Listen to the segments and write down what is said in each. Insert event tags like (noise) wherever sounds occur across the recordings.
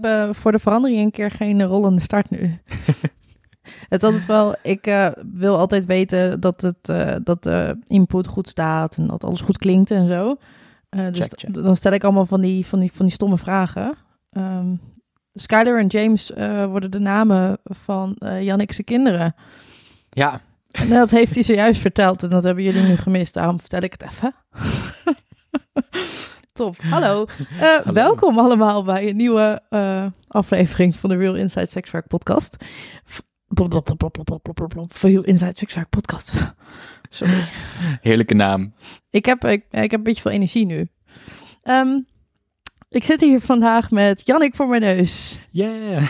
Hebben voor de verandering een keer geen rollende start nu. (laughs) het is altijd wel, ik uh, wil altijd weten dat, het, uh, dat de input goed staat en dat alles goed klinkt en zo. Uh, dus Check, check. dan stel ik allemaal van die, van die, van die stomme vragen. Um, Skyler en James worden de namen van Jannik's kinderen. Ja, En dat heeft hij zojuist verteld en dat hebben jullie nu gemist. Daarom vertel ik het even. (laughs) Top. Hallo. Uh, Hallo. Welkom allemaal bij een nieuwe uh, aflevering van de Real Inside Sexwerk podcast. For Real Inside Sexwerk podcast. (laughs) Sorry. heerlijke naam. Ik heb, ik, ik heb een beetje veel energie nu. Um, ik zit hier vandaag met Jannik voor mijn neus. Yeah.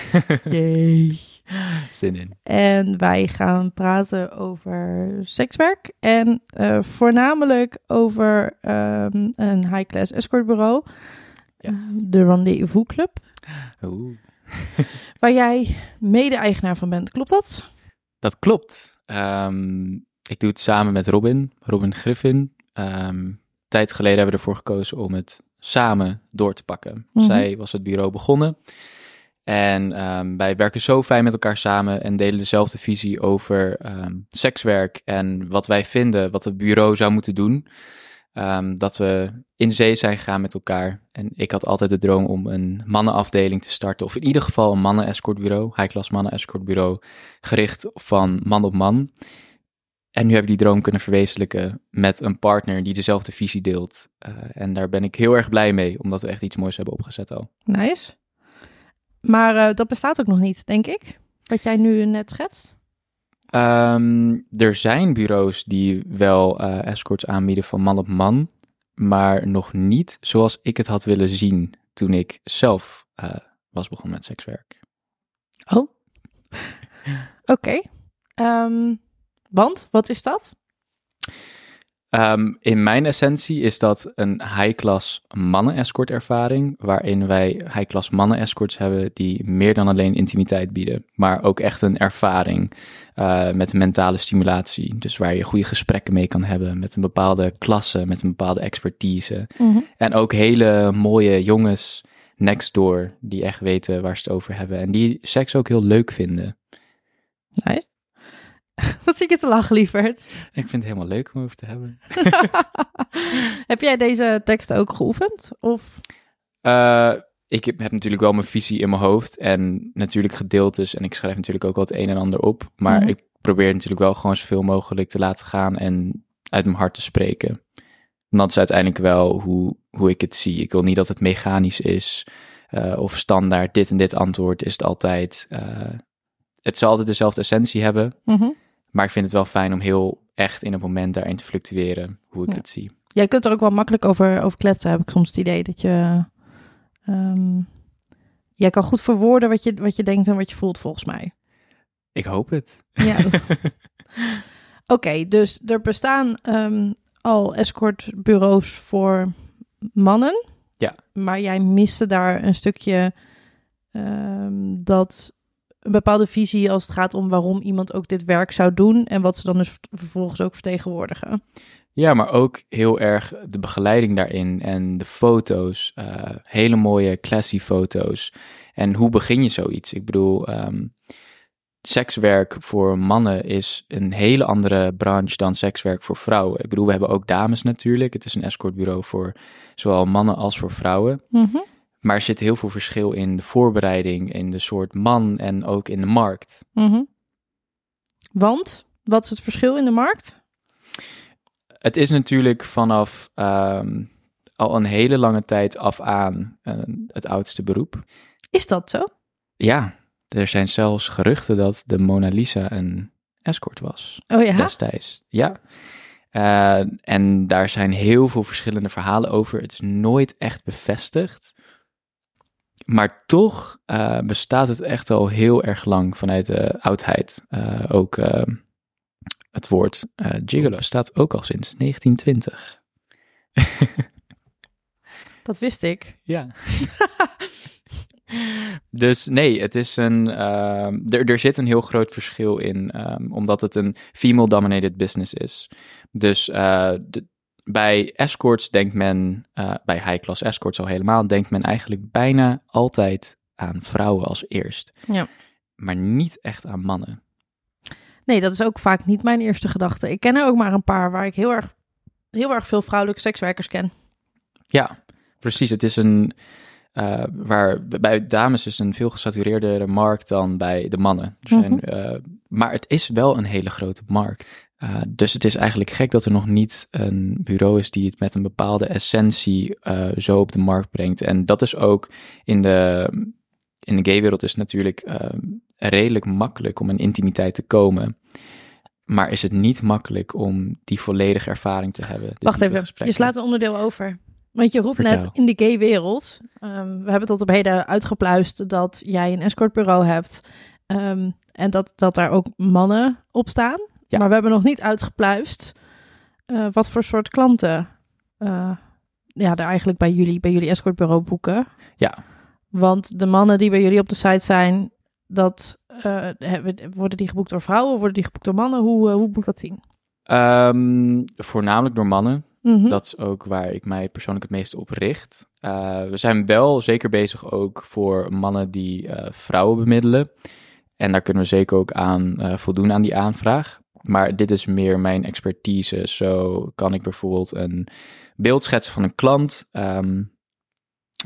Yay. (laughs) Zin in. En wij gaan praten over sekswerk. En uh, voornamelijk over um, een high-class escortbureau. Yes. De Rendezvous Club. Oeh. (laughs) waar jij mede-eigenaar van bent. Klopt dat? Dat klopt. Um, ik doe het samen met Robin, Robin Griffin. Um, tijd geleden hebben we ervoor gekozen om het samen door te pakken. Mm -hmm. Zij was het bureau begonnen. En um, wij werken zo fijn met elkaar samen en delen dezelfde visie over um, sekswerk en wat wij vinden, wat het bureau zou moeten doen. Um, dat we in zee zijn gegaan met elkaar. En ik had altijd de droom om een mannenafdeling te starten. Of in ieder geval een mannen-escortbureau, high-class mannen-escortbureau, gericht van man op man. En nu heb ik die droom kunnen verwezenlijken met een partner die dezelfde visie deelt. Uh, en daar ben ik heel erg blij mee, omdat we echt iets moois hebben opgezet al. Nice. Maar uh, dat bestaat ook nog niet, denk ik. Wat jij nu net schetst. Um, er zijn bureaus die wel uh, escorts aanbieden van man op man, maar nog niet zoals ik het had willen zien toen ik zelf uh, was begonnen met sekswerk. Oh, (laughs) oké. Okay. Um, want, wat is dat? Um, in mijn essentie is dat een high-class mannen-escort ervaring, waarin wij high-class mannen-escorts hebben die meer dan alleen intimiteit bieden, maar ook echt een ervaring uh, met mentale stimulatie. Dus waar je goede gesprekken mee kan hebben met een bepaalde klasse, met een bepaalde expertise. Mm -hmm. En ook hele mooie jongens next door die echt weten waar ze het over hebben en die seks ook heel leuk vinden. Nice. (laughs) Wat zie je te lachen, lieverd? Ik vind het helemaal leuk om over te hebben. (laughs) heb jij deze tekst ook geoefend? Of? Uh, ik heb, heb, natuurlijk wel mijn visie in mijn hoofd en natuurlijk gedeeltes. En ik schrijf natuurlijk ook wel het een en ander op. Maar mm -hmm. ik probeer natuurlijk wel gewoon zoveel mogelijk te laten gaan en uit mijn hart te spreken. En dat is uiteindelijk wel hoe, hoe ik het zie. Ik wil niet dat het mechanisch is uh, of standaard dit en dit antwoord is het altijd. Uh, het zal altijd dezelfde essentie hebben. Mhm. Mm -hmm. Maar ik vind het wel fijn om heel echt in het moment daarin te fluctueren, hoe ik Ja. het zie. Jij kunt er ook wel makkelijk over, over kletsen, heb ik soms het idee. Dat je... ehm, jij kan goed verwoorden wat je, wat je denkt en wat je voelt, volgens mij. Ik hoop het. Ja. (laughs) Oké, dus er bestaan ehm, al escortbureaus voor mannen. Ja. Maar jij miste daar een stukje ehm, dat een bepaalde visie als het gaat om waarom iemand ook dit werk zou doen en wat ze dan dus vervolgens ook vertegenwoordigen. Ja, maar ook heel erg de begeleiding daarin en de foto's. eh, hele mooie classy foto's. En hoe begin je zoiets? Ik bedoel, ehm, sekswerk voor mannen is een hele andere branche dan sekswerk voor vrouwen. Ik bedoel, we hebben ook dames natuurlijk. Het is een escortbureau voor zowel mannen als voor vrouwen. Mhm. Maar er zit heel veel verschil in de voorbereiding, in de soort man en ook in de markt. Mhm. Want, wat is het verschil in de markt? Het is natuurlijk vanaf ehm, al een hele lange tijd af aan eh, het oudste beroep. Is dat zo? Ja, er zijn zelfs geruchten dat de Mona Lisa een escort was Oh ja? destijds. Ja. Eh, en daar zijn heel veel verschillende verhalen over. Het is nooit echt bevestigd. Maar toch eh, bestaat het echt al heel erg lang vanuit de oudheid. Eh, ook eh, het woord eh, gigolo staat ook al sinds 1920. (laughs) Dat wist ik. Ja. (laughs) dus nee, het is een. ehm, er, er zit een heel groot verschil in, ehm, omdat het een female-dominated business is. Dus eh, de- bij escorts denkt men, eh, bij high-class escorts al helemaal, denkt men eigenlijk bijna altijd aan vrouwen als eerst. Ja. Maar niet echt aan mannen. Nee, dat is ook vaak niet mijn eerste gedachte. Ik ken er ook maar een paar waar ik heel erg, heel erg veel vrouwelijke sekswerkers ken. Ja, precies. Het is een. eh, waar bij dames is een veel gesatureerdere markt dan bij de mannen. Mhm. eh, maar het is wel een hele grote markt. Eh, dus het is eigenlijk gek dat er nog niet een bureau is die het met een bepaalde essentie eh, zo op de markt brengt. En dat is ook in de, in de gaywereld is natuurlijk eh, redelijk makkelijk om in intimiteit te komen. Maar is het niet makkelijk om die volledige ervaring te hebben? Wacht even, je gesprekken? slaat een onderdeel over. Want je roept Vertel. net in de gay wereld. ehm, we hebben tot op heden uitgepluist dat jij een escortbureau hebt. ehm, en dat, dat daar ook mannen op staan. Ja. Maar we hebben nog niet uitgepluist eh, wat voor soort klanten eh, ja, er eigenlijk bij jullie, bij jullie escortbureau boeken. Ja. Want de mannen die bij jullie op de site zijn, dat, eh, worden die geboekt door vrouwen? Worden die geboekt door mannen? Hoe, hoe moet dat zien? Ehm, voornamelijk door mannen. Mhm. Dat is ook waar ik mij persoonlijk het meest op richt. We zijn wel zeker bezig ook voor mannen die vrouwen bemiddelen. En daar kunnen we zeker ook aan voldoen aan die aanvraag. Maar dit is meer mijn expertise. Zo kan ik bijvoorbeeld een beeld schetsen van een klant. Ehm,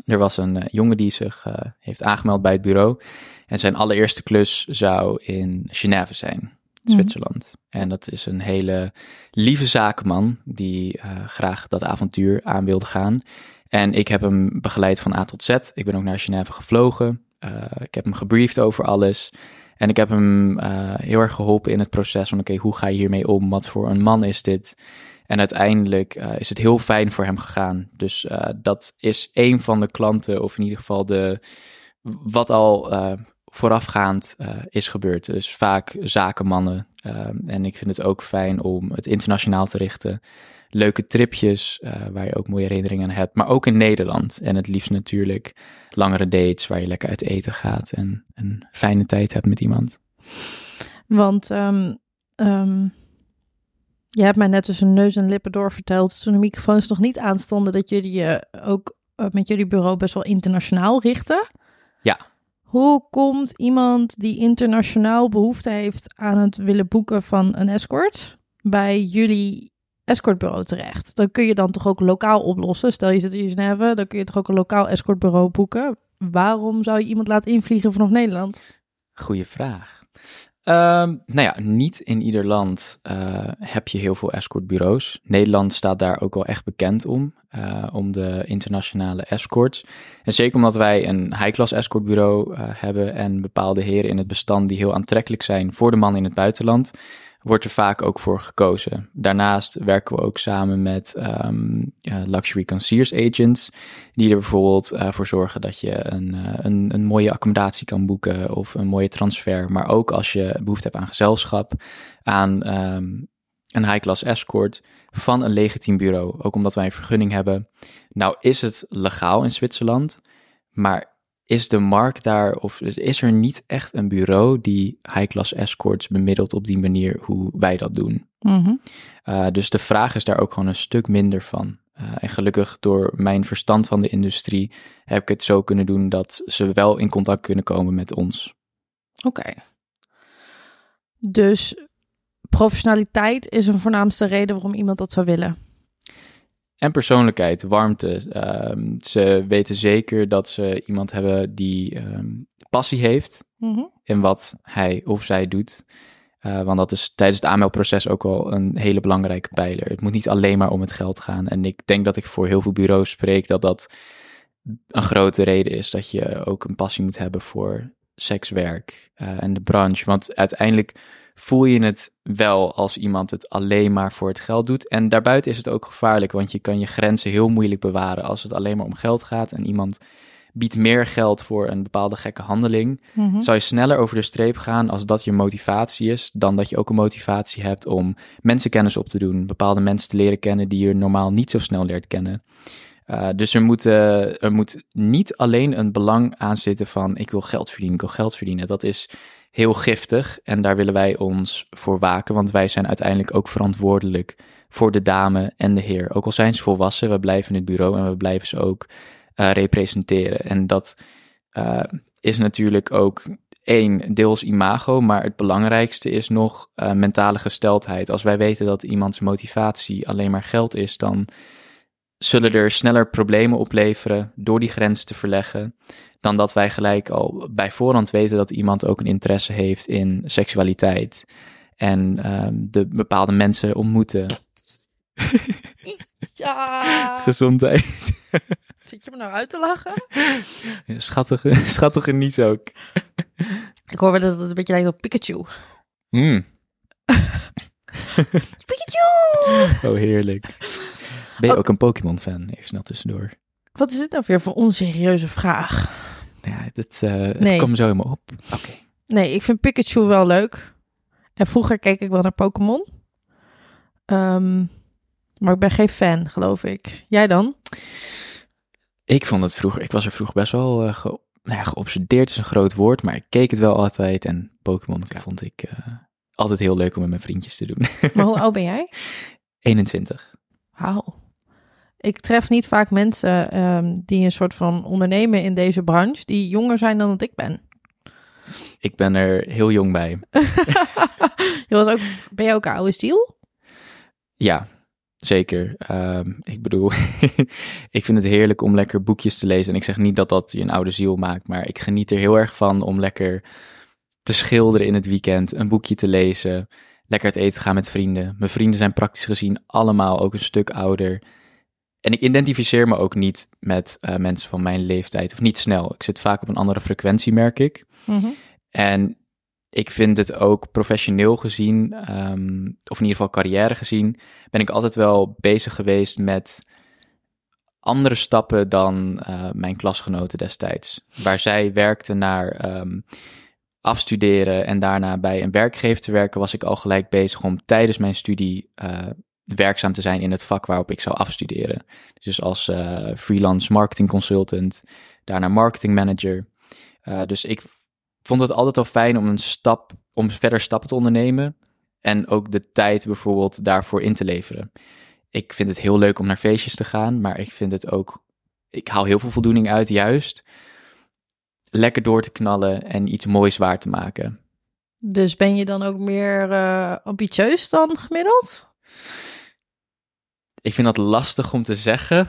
er was een eh, jongen die zich eh, heeft aangemeld bij het bureau. En zijn allereerste klus zou in Genève zijn, Mhm. Zwitserland. En dat is een hele lieve zakenman die eh, graag dat avontuur aan wilde gaan. En ik heb hem begeleid van A tot Z. Ik ben ook naar Genève gevlogen. Ik heb hem gebriefd over alles. En ik heb hem eh, heel erg geholpen in het proces van oké, hoe ga je hiermee om? Wat voor een man is dit? En uiteindelijk eh, is het heel fijn voor hem gegaan. Dus eh, dat is een van de klanten, of in ieder geval de, wat al voorafgaand is gebeurd. Dus vaak zakenmannen. En ik vind het ook fijn om het internationaal te richten. Leuke tripjes eh, waar je ook mooie herinneringen aan hebt. Maar ook in Nederland. En het liefst natuurlijk langere dates waar je lekker uit eten gaat. En een fijne tijd hebt met iemand. Want ehm, ehm, je hebt mij net tussen neus en lippen door verteld toen de microfoons nog niet aanstonden dat jullie je ook eh, met jullie bureau best wel internationaal richten. Ja. Hoe komt iemand die internationaal behoefte heeft aan het willen boeken van een escort bij jullie escortbureau terecht? Dan kun je dan toch ook lokaal oplossen. Stel je zit in Genève, dan kun je toch ook een lokaal escortbureau boeken. Waarom zou je iemand laten invliegen vanaf Nederland? Goeie vraag. Ehm, nou ja, niet in ieder land eh, heb je heel veel escortbureaus. Nederland staat daar ook wel echt bekend om, eh, om de internationale escorts. En zeker omdat wij een high-class escortbureau eh, hebben en bepaalde heren in het bestand die heel aantrekkelijk zijn voor de man in het buitenland, wordt er vaak ook voor gekozen. Daarnaast werken we ook samen met ehm, luxury concierge agents, die er bijvoorbeeld eh, voor zorgen dat je een, eh, een, een mooie accommodatie kan boeken of een mooie transfer. Maar ook als je behoefte hebt aan gezelschap, aan ehm, een high-class escort van een legitiem bureau. Ook omdat wij een vergunning hebben. Nou is het legaal in Zwitserland, maar is de markt daar, of is er niet echt een bureau die high-class escorts bemiddelt op die manier hoe wij dat doen? Mhm. Uh, dus de vraag is daar ook gewoon een stuk minder van. Uh, en gelukkig door mijn verstand van de industrie heb ik het zo kunnen doen dat ze wel in contact kunnen komen met ons. Oké. Dus professionaliteit is een voornaamste reden waarom iemand dat zou willen. En persoonlijkheid, warmte. Ehm, ze weten zeker dat ze iemand hebben die ehm, passie heeft Mhm. in wat hij of zij doet. Eh, want dat is tijdens het aanmeldproces ook wel een hele belangrijke pijler. Het moet niet alleen maar om het geld gaan. En ik denk dat ik voor heel veel bureaus spreek dat dat een grote reden is dat je ook een passie moet hebben voor sekswerk eh, en de branche. Want uiteindelijk voel je het wel als iemand het alleen maar voor het geld doet. En daarbuiten is het ook gevaarlijk, want je kan je grenzen heel moeilijk bewaren als het alleen maar om geld gaat en iemand biedt meer geld voor een bepaalde gekke handeling Mhm. zou je sneller over de streep gaan als dat je motivatie is, dan dat je ook een motivatie hebt om mensenkennis op te doen, bepaalde mensen te leren kennen die je normaal niet zo snel leert kennen. Uh, dus er moet, uh, er moet niet alleen een belang aan zitten van ik wil geld verdienen, ik wil geld verdienen. Dat is heel giftig en daar willen wij ons voor waken, want wij zijn uiteindelijk ook verantwoordelijk voor de dame en de heer. Ook al zijn ze volwassen, we blijven in het bureau en we blijven ze ook uh, representeren. En dat uh, is natuurlijk ook één, deels imago, maar het belangrijkste is nog uh, mentale gesteldheid. Als wij weten dat iemands motivatie alleen maar geld is, dan zullen er sneller problemen opleveren door die grens te verleggen, dan dat wij gelijk al bij voorhand weten dat iemand ook een interesse heeft in seksualiteit en um, de bepaalde mensen ontmoeten. (laughs) Ja. Gezondheid. (laughs) Zit je me nou uit te lachen? (laughs) Schattige, schattige niets ook. Ik hoor wel dat het een beetje lijkt op Pikachu. Mm. Pikachu! Oh, heerlijk. Ben je ook een Pokémon-fan? Even snel tussendoor. Wat is dit nou weer voor onserieuze vraag? Ja, dit, uh, het Nee. kwam zo in me op. Oké. Nee, ik vind Pikachu wel leuk. En vroeger keek ik wel naar Pokémon. Ehm, maar ik ben geen fan, geloof ik. Jij dan? Ik vond het vroeger, ik was er vroeger best wel uh, ge, nou ja, geobsedeerd, is een groot woord, maar ik keek het wel altijd. En Pokémon vond ik uh, altijd heel leuk om met mijn vriendjes te doen. Maar hoe (laughs) oud ben jij? 21. Wauw. Ik tref niet vaak mensen um, die een soort van ondernemen in deze branche, die jonger zijn dan dat ik ben. Ik ben er heel jong bij. (laughs) je was ook, ben je ook een oude stiel? Ja, zeker. Um, ik bedoel, (laughs) ik vind het heerlijk om lekker boekjes te lezen. En ik zeg niet dat dat je een oude ziel maakt, maar ik geniet er heel erg van om lekker te schilderen in het weekend, een boekje te lezen, lekker het eten gaan met vrienden. Mijn vrienden zijn praktisch gezien allemaal ook een stuk ouder. En ik identificeer me ook niet met uh, mensen van mijn leeftijd, of niet snel. Ik zit vaak op een andere frequentie, merk ik. Mm -hmm. En ik vind het ook professioneel gezien, um, of in ieder geval carrière gezien, ben ik altijd wel bezig geweest met andere stappen dan uh, mijn klasgenoten destijds. Waar zij werkten naar um, afstuderen en daarna bij een werkgever te werken, was ik al gelijk bezig om tijdens mijn studie uh, werkzaam te zijn in het vak waarop ik zou afstuderen. Dus als uh, freelance marketing consultant, daarna marketing manager. Uh, dus ik vond het altijd al fijn om een stap, om verder stappen te ondernemen en ook de tijd bijvoorbeeld daarvoor in te leveren. Ik vind het heel leuk om naar feestjes te gaan, maar ik vind het ook, ik haal heel veel voldoening uit, juist lekker door te knallen en iets moois waar te maken. Dus ben je dan ook meer uh, ambitieus dan gemiddeld? Ik vind dat lastig om te zeggen.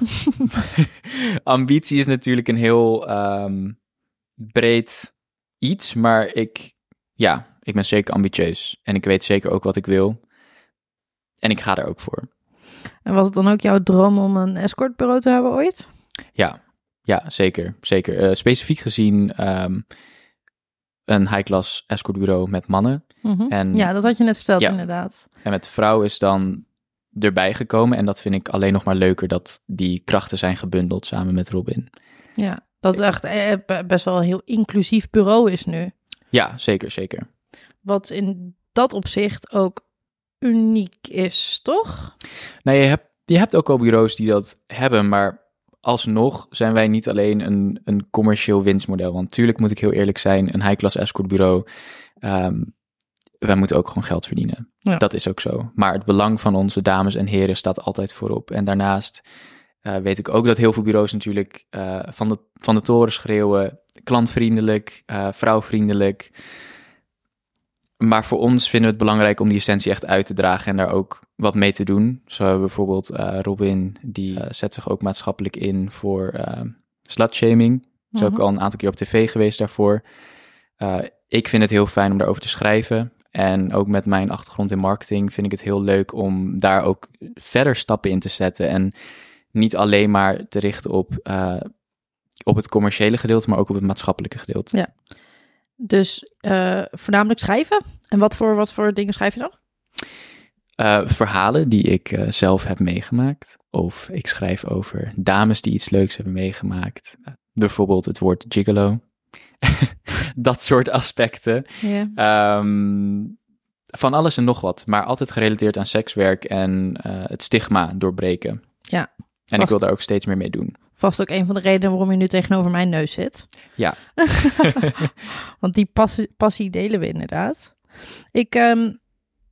(laughs) Ambitie is natuurlijk een heel um, breed iets, maar ik, ja, ik ben zeker ambitieus. En ik weet zeker ook wat ik wil. En ik ga er ook voor. En was het dan ook jouw droom om een escortbureau te hebben ooit? Ja, ja zeker. zeker. Uh, specifiek gezien um, een high-class escortbureau met mannen. Mm -hmm. en, ja, dat had je net verteld ja, inderdaad. En met vrouwen is dan erbij gekomen. En dat vind ik alleen nog maar leuker dat die krachten zijn gebundeld samen met Robin. Ja, dat het echt eh, best wel een heel inclusief bureau is nu. Ja, zeker, zeker. Wat in dat opzicht ook uniek is, toch? Nou, je hebt, je hebt ook al bureaus die dat hebben, maar alsnog zijn wij niet alleen een, een commercieel winstmodel. Want natuurlijk moet ik heel eerlijk zijn, een high-class escort bureau, um, wij moeten ook gewoon geld verdienen. Ja. Dat is ook zo. Maar het belang van onze dames en heren staat altijd voorop. En daarnaast uh, weet ik ook dat heel veel bureaus natuurlijk uh, van, de, van de toren schreeuwen, klantvriendelijk, uh, vrouwvriendelijk. maar voor ons vinden we het belangrijk om die essentie echt uit te dragen en daar ook wat mee te doen. Zo hebben we bijvoorbeeld Robin, die zet zich ook maatschappelijk in voor slutshaming. Is ook al een aantal keer op tv geweest daarvoor. ik vind het heel fijn om daarover te schrijven. En ook met mijn achtergrond in marketing vind ik het heel leuk om daar ook verder stappen in te zetten. En niet alleen maar te richten op, op het commerciële gedeelte, maar ook op het maatschappelijke gedeelte. Ja. Dus uh, voornamelijk schrijven. En wat voor, wat voor dingen schrijf je dan? Uh, verhalen die ik zelf heb meegemaakt. Of ik schrijf over dames die iets leuks hebben meegemaakt. bijvoorbeeld het woord gigolo. (laughs) dat soort aspecten. Yeah. Um, van alles en nog wat. Maar altijd gerelateerd aan sekswerk en het stigma doorbreken. Ja. En ik wil daar ook steeds meer mee doen. Vast ook een van de redenen waarom je nu tegenover mijn neus zit. Ja. (laughs) Want die passie, passie, delen we inderdaad. Ik, um,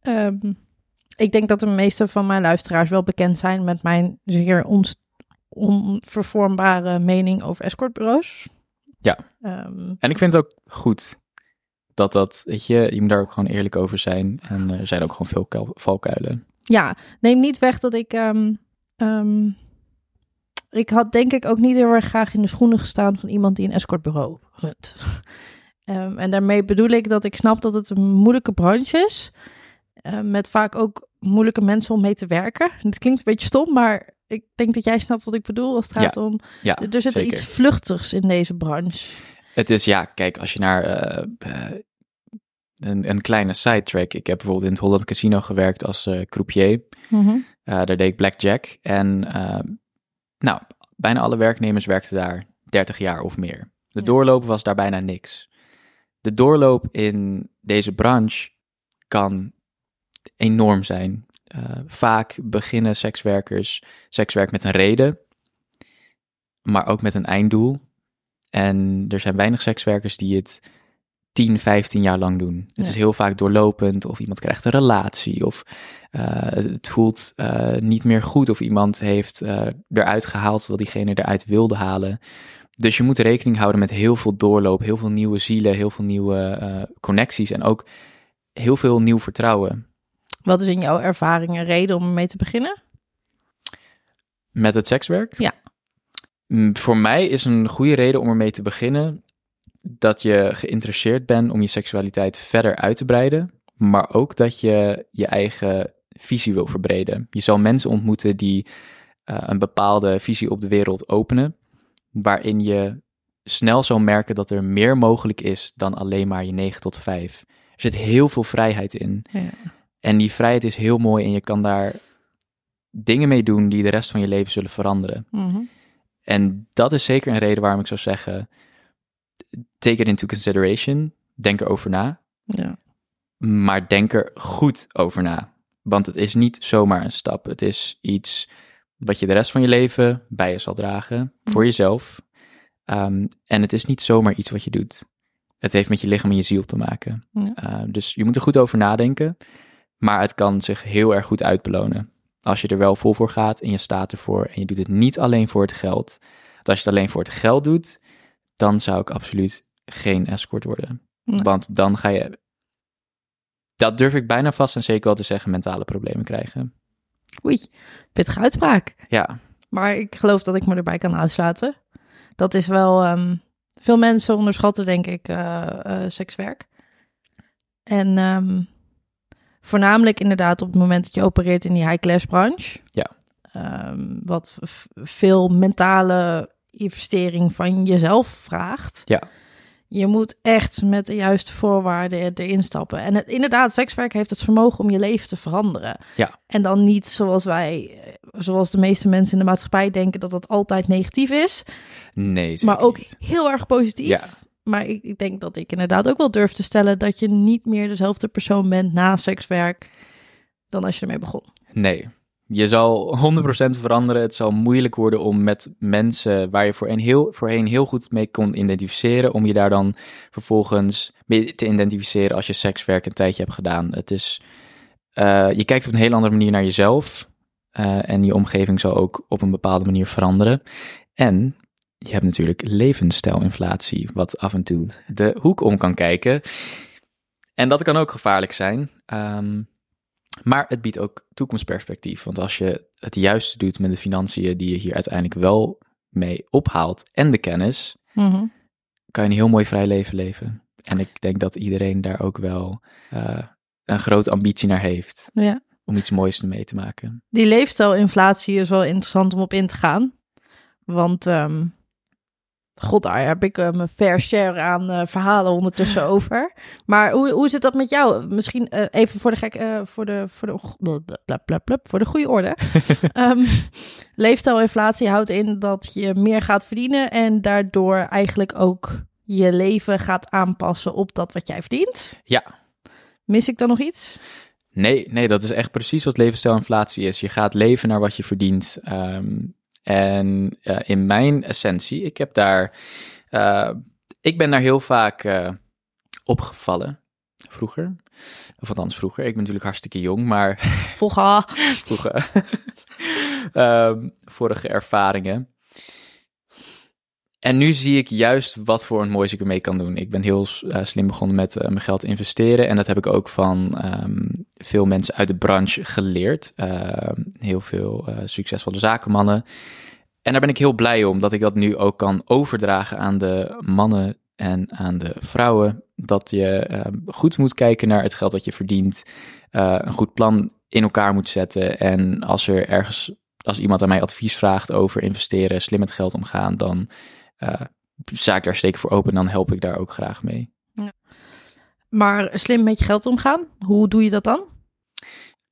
um, ik denk dat de meeste van mijn luisteraars wel bekend zijn met mijn zeer onvervormbare mening over escortbureaus. Ja. Um, en ik vind het ook goed dat dat, weet je, je moet daar ook gewoon eerlijk over zijn. En er zijn ook gewoon veel valkuilen. Ja, neem niet weg dat ik ik had denk ik ook niet heel erg graag in de schoenen gestaan van iemand die een escortbureau runt. um, (laughs) en daarmee bedoel ik dat ik snap dat het een moeilijke branche is. Uh, met vaak ook moeilijke mensen om mee te werken. Het klinkt een beetje stom, maar ik denk dat jij snapt wat ik bedoel als het gaat om. Ja, er zit iets vluchtigs in deze branche. Het is ja, kijk, als je naar uh, uh, een, een, kleine sidetrack. Ik heb bijvoorbeeld in het Holland Casino gewerkt als uh, croupier. Mm -hmm. daar deed ik blackjack. En nou, bijna alle werknemers werkten daar 30 jaar of meer. De doorloop was daar bijna niks. De doorloop in deze branche kan enorm zijn. Uh, vaak beginnen sekswerkers sekswerk met een reden, maar ook met een einddoel. En er zijn weinig sekswerkers die het 10, 15 jaar lang doen. Het is heel vaak doorlopend of iemand krijgt een relatie of uh, het voelt uh, niet meer goed of iemand heeft eruit gehaald wat diegene eruit wilde halen. Dus je moet rekening houden met heel veel doorloop, heel veel nieuwe zielen, heel veel nieuwe connecties en ook heel veel nieuw vertrouwen. Wat is in jouw ervaring een reden om ermee te beginnen? Met het sekswerk? Ja. Mm, voor mij is een goede reden om ermee te beginnen dat je geïnteresseerd bent om je seksualiteit verder uit te breiden, maar ook dat je je eigen visie wil verbreden. Je zal mensen ontmoeten die uh, een bepaalde visie op de wereld openen, waarin je snel zal merken dat er meer mogelijk is dan alleen maar je 9 tot 5. Er zit heel veel vrijheid in. Ja. En die vrijheid is heel mooi en je kan daar dingen mee doen die de rest van je leven zullen veranderen. Mm -hmm. En dat is zeker een reden waarom ik zou zeggen: take it into consideration. Denk erover na. Ja. Maar denk er goed over na. Want het is niet zomaar een stap. Het is iets wat je de rest van je leven bij je zal dragen. Voor jezelf. Um, en het is niet zomaar iets wat je doet. Het heeft met je lichaam en je ziel te maken. Ja. Uh, dus je moet er goed over nadenken. Maar het kan zich heel erg goed uitbelonen. Als je er wel vol voor gaat en je staat ervoor. En je doet het niet alleen voor het geld. Want als je het alleen voor het geld doet, dan zou ik absoluut geen escort worden. Want dan ga je, dat durf ik bijna vast en zeker wel te zeggen, mentale problemen krijgen. Oei, pittige uitspraak. Ja. Maar ik geloof dat ik me erbij kan aansluiten. Dat is wel, um, veel mensen onderschatten denk ik uh, uh, sekswerk. En um, voornamelijk inderdaad op het moment dat je opereert in die high-class branche. Ja. Um, wat veel mentale investering van jezelf vraagt. Ja. Je moet echt met de juiste voorwaarden erin stappen. En het, inderdaad, sekswerk heeft het vermogen om je leven te veranderen. Ja. En dan niet zoals wij, zoals de meeste mensen in de maatschappij denken, dat dat altijd negatief is. Nee, Maar ook niet. heel erg positief. Ja. Maar ik, denk dat ik inderdaad ook wel durf te stellen dat je niet meer dezelfde persoon bent na sekswerk dan als je ermee begon. Nee, je zal 100% veranderen. Het zal moeilijk worden om met mensen waar je voorheen heel, voorheen heel goed mee kon identificeren, om je daar dan vervolgens mee te identificeren als je sekswerk een tijdje hebt gedaan. Het is, uh, je kijkt op een heel andere manier naar jezelf uh, en je omgeving zal ook op een bepaalde manier veranderen. En je hebt natuurlijk levensstijlinflatie, wat af en toe de hoek om kan kijken. En dat kan ook gevaarlijk zijn. Ehm, maar het biedt ook toekomstperspectief. Want als je het juiste doet met de financiën die je hier uiteindelijk wel mee ophaalt en de kennis, Mhm. kan je een heel mooi vrij leven leven. En ik denk dat iedereen daar ook wel eh, een grote ambitie naar heeft Ja. om iets moois mee te maken. Die leefstijlinflatie is wel interessant om op in te gaan. Want, ehm, god, daar heb ik eh, mijn fair share aan eh, verhalen ondertussen (laughs) over. Maar hoe, hoe zit dat met jou? Misschien eh, even voor de gek, voor de, voor de, blab, voor de goede orde. (laughs) Ehm leefstijlinflatie houdt in dat je meer gaat verdienen en daardoor eigenlijk ook je leven gaat aanpassen op dat wat jij verdient. Ja. Mis ik dan nog iets? Nee, nee, dat is echt precies wat levensstijlinflatie is. Je gaat leven naar wat je verdient. Ehm, en eh, in mijn essentie, ik heb daar, eh, ik ben daar heel vaak eh, opgevallen. Vroeger, of althans vroeger. Ik ben natuurlijk hartstikke jong, maar Volga. vroeger. (laughs) (laughs) Ehm, vorige ervaringen. En nu zie ik juist wat voor een moois ik ermee kan doen. Ik ben heel eh, slim begonnen met eh, mijn geld te investeren. En dat heb ik ook van ehm, veel mensen uit de branche geleerd. Ehm, heel veel eh, succesvolle zakenmannen. En daar ben ik heel blij om dat ik dat nu ook kan overdragen aan de mannen en aan de vrouwen. Dat je ehm, goed moet kijken naar het geld dat je verdient. een goed plan in elkaar moet zetten. En als er ergens, als iemand aan mij advies vraagt over investeren, slim met geld omgaan, dan eh ik daar zeker voor open en dan help ik daar ook graag mee. Maar slim met je geld omgaan, hoe doe je dat dan?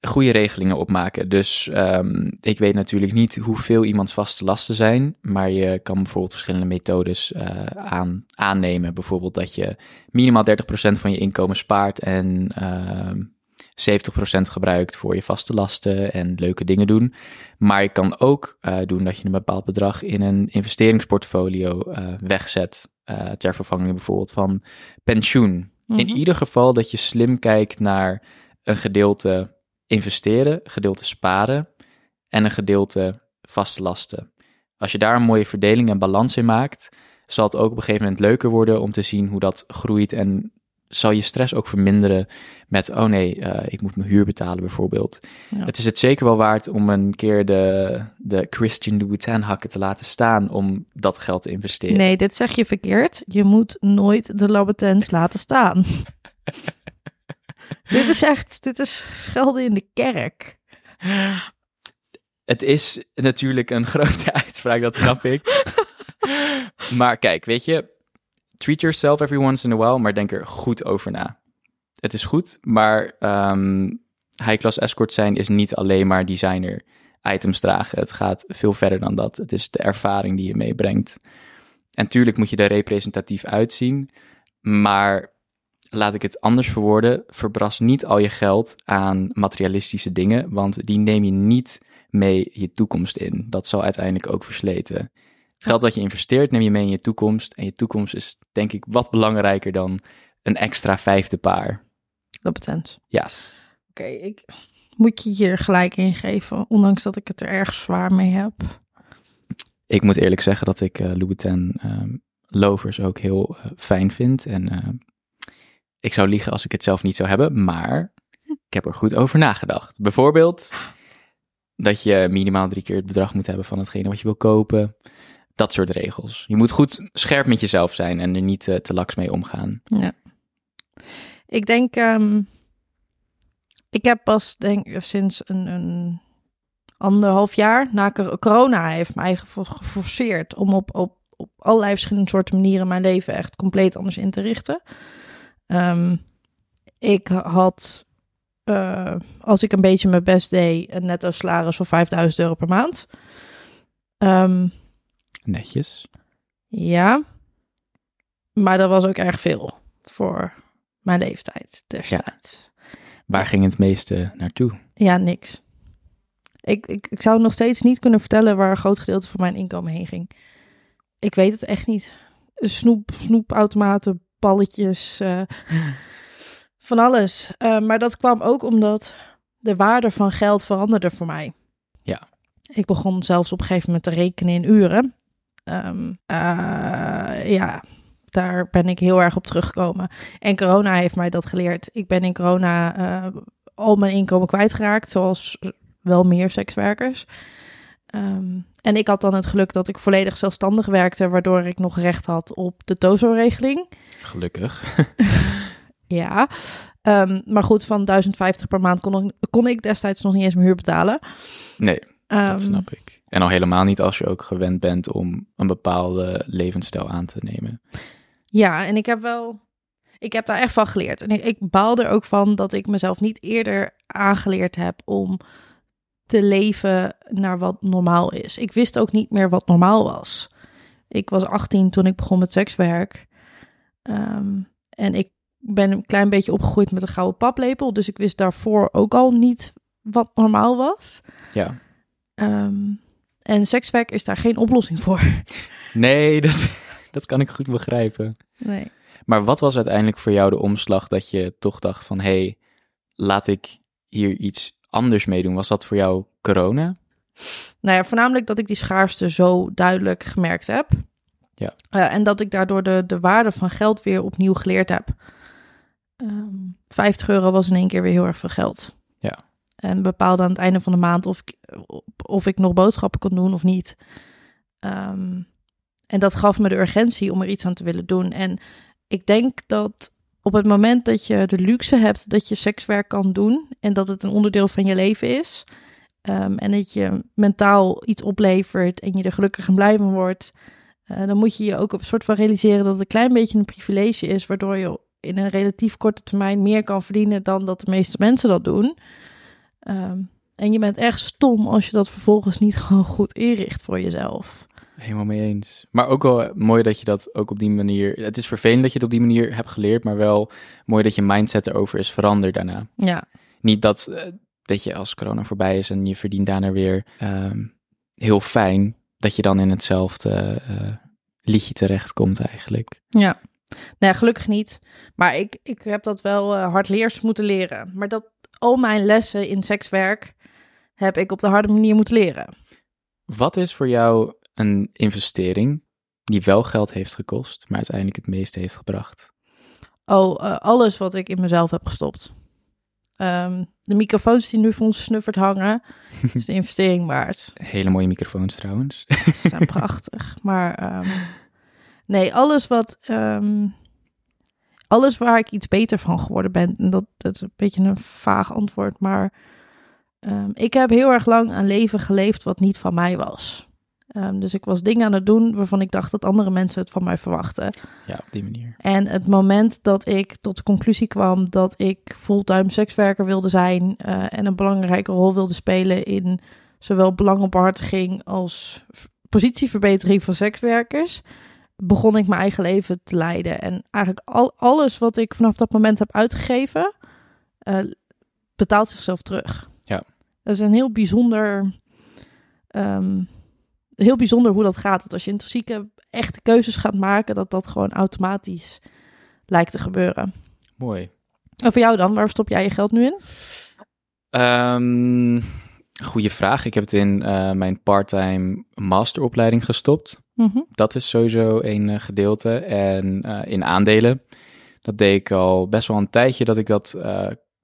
Goede regelingen opmaken. Dus ehm, ik weet natuurlijk niet hoeveel iemands vaste lasten zijn, maar je kan bijvoorbeeld verschillende methodes eh, aan, aannemen. Bijvoorbeeld dat je minimaal 30% van je inkomen spaart en ehm 70% gebruikt voor je vaste lasten en leuke dingen doen. Maar je kan ook eh, doen dat je een bepaald bedrag in een investeringsportfolio eh, wegzet. eh, ter vervanging bijvoorbeeld van pensioen. In Mhm. ieder geval dat je slim kijkt naar een gedeelte investeren, gedeelte sparen en een gedeelte vaste lasten. Als je daar een mooie verdeling en balans in maakt, zal het ook op een gegeven moment leuker worden om te zien hoe dat groeit en zal je stress ook verminderen met, oh nee, eh, ik moet mijn huur betalen bijvoorbeeld. Ja. Het is het zeker wel waard om een keer de, de Christian Louboutin hakken te laten staan om dat geld te investeren. Nee, dit zeg je verkeerd. Je moet nooit de Lambertens laten staan. (laughs) dit is echt, dit is schelden in de kerk. Het is natuurlijk een grote (laughs) uitspraak, dat snap ik. (laughs) maar kijk, weet je, treat yourself every once in a while, maar denk er goed over na. Het is goed, maar ehm high-class escort zijn is niet alleen maar designer items dragen. Het gaat veel verder dan dat. Het is de ervaring die je meebrengt. En tuurlijk moet je er representatief uitzien, maar laat ik het anders verwoorden. Verbras niet al je geld aan materialistische dingen, want die neem je niet mee je toekomst in. Dat zal uiteindelijk ook versleten. Het geld wat je investeert neem je mee in je toekomst. En je toekomst is denk ik wat belangrijker dan een extra vijfde paar. Lambertens. Yes. Oké, ik moet je hier gelijk in geven, ondanks dat ik het er erg zwaar mee heb. Ik moet eerlijk zeggen dat ik eh Louboutin ehm, lovers ook heel eh, fijn vind. En eh, ik zou liegen als ik het zelf niet zou hebben, maar ik heb er goed over nagedacht. Bijvoorbeeld dat je minimaal drie keer het bedrag moet hebben van hetgene wat je wil kopen. Dat soort regels. Je moet goed scherp met jezelf zijn en er niet eh, te laks mee omgaan. Ja. Ik denk, ehm, ik heb pas denk, sinds een, een anderhalf jaar na cor- corona heeft mij gefor- geforceerd om op, op, op allerlei verschillende soorten manieren mijn leven echt compleet anders in te richten. Ehm, ik had, eh, als ik een beetje mijn best deed, een netto salaris van 5000 euro per maand. Ehm, Netjes. ja, maar dat was ook erg veel voor mijn leeftijd destijds. Waar ging het meeste naartoe? Ja, niks. Ik, ik, ik zou nog steeds niet kunnen vertellen waar een groot gedeelte van mijn inkomen heen ging. Ik weet het echt niet. Snoep, snoepautomaten, balletjes, eh, (laughs) van alles. Eh, maar dat kwam ook omdat de waarde van geld veranderde voor mij. Ja. Ik begon zelfs op een gegeven moment te rekenen in uren. Ehm, eh, ja, daar ben ik heel erg op teruggekomen. En corona heeft mij dat geleerd. Ik ben in corona uh, al mijn inkomen kwijtgeraakt, zoals wel meer sekswerkers. Um, en ik had dan het geluk dat ik volledig zelfstandig werkte, waardoor ik nog recht had op de TOZO-regeling. Gelukkig. (laughs) ja, um, maar goed, van 1050 per maand kon, kon, ik destijds nog niet eens mijn huur betalen. Nee, um, dat snap ik. En al helemaal niet als je ook gewend bent om een bepaalde levensstijl aan te nemen. Ja, en ik heb wel. Ik heb daar echt van geleerd. En ik, ik baal er ook van dat ik mezelf niet eerder aangeleerd heb om te leven naar wat normaal is. Ik wist ook niet meer wat normaal was. Ik was 18 toen ik begon met sekswerk. Um, en ik ben een klein beetje opgegroeid met een gouden paplepel. Dus ik wist daarvoor ook al niet wat normaal was. Ja. Um, en sekswerk is daar geen oplossing voor. Nee, (laughs) dat, dat kan ik goed begrijpen. Nee. Maar wat was uiteindelijk voor jou de omslag dat je toch dacht van... hé, hey, laat ik hier iets anders meedoen? Was dat voor jou corona? Nou ja, voornamelijk dat ik die schaarste zo duidelijk gemerkt heb. Ja. Uh, en dat ik daardoor de, de waarde van geld weer opnieuw geleerd heb. Um, ehm, 50 euro was in één keer weer heel erg veel geld. Ja. En bepaalde aan het einde van de maand of ik, of ik nog boodschappen kon doen of niet. Um, en dat gaf me de urgentie om er iets aan te willen doen. En ik denk dat op het moment dat je de luxe hebt dat je sekswerk kan doen en dat het een onderdeel van je leven is. Um, en dat je mentaal iets oplevert en je er gelukkig en blij van wordt. Uh, dan moet je je ook op een soort van realiseren dat het een klein beetje een privilege is, waardoor je in een relatief korte termijn meer kan verdienen dan dat de meeste mensen dat doen. Um, en je bent echt stom als je dat vervolgens niet (laughs) gewoon goed inricht voor jezelf. Helemaal mee eens. Maar ook wel mooi dat je dat ook op die manier. Het is vervelend dat je het op die manier hebt geleerd, maar wel mooi dat je mindset erover is veranderd daarna. Ja. Niet dat, uh, dat je als corona voorbij is en je verdient daarna weer um, heel fijn, dat je dan in hetzelfde uh, liedje terechtkomt eigenlijk. Ja. Nou ja, gelukkig niet. Maar ik, ik heb dat wel uh, hardleers moeten leren. Maar dat al mijn lessen in sekswerk heb ik op de harde manier moeten leren. Wat is voor jou een investering die wel geld heeft gekost, maar uiteindelijk het meeste heeft gebracht? Oh, uh, alles wat ik in mezelf heb gestopt. Um, de microfoons die nu voor ons snuffert hangen, (laughs) is de investering waard. Hele mooie microfoons trouwens. Ze zijn prachtig. Maar um, (laughs) nee, alles wat. Um, alles waar ik iets beter van geworden ben. En dat, dat is een beetje een vaag antwoord. Maar ik heb heel erg lang een leven geleefd wat niet van mij was. Um, dus ik was dingen aan het doen waarvan ik dacht dat andere mensen het van mij verwachten. Ja, op die manier. En het moment dat ik tot de conclusie kwam dat ik fulltime sekswerker wilde zijn uh, en een belangrijke rol wilde spelen in zowel belangophartiging als positieverbetering van sekswerkers, begon ik mijn eigen leven te leiden. En eigenlijk al, alles wat ik vanaf dat moment heb uitgegeven, uh, betaalt zichzelf terug. Ja. Dat is een heel bijzonder. Um, heel bijzonder hoe dat gaat. Dat als je intrinsieke echte keuzes gaat maken, dat dat gewoon automatisch lijkt te gebeuren. Mooi. En voor jou dan, waar stop jij je geld nu in? Um, goeie vraag. Ik heb het in uh, mijn parttime masteropleiding gestopt. -hmm. Dat is sowieso een uh, gedeelte. En uh, in aandelen. Dat deed ik al best wel een tijdje dat ik dat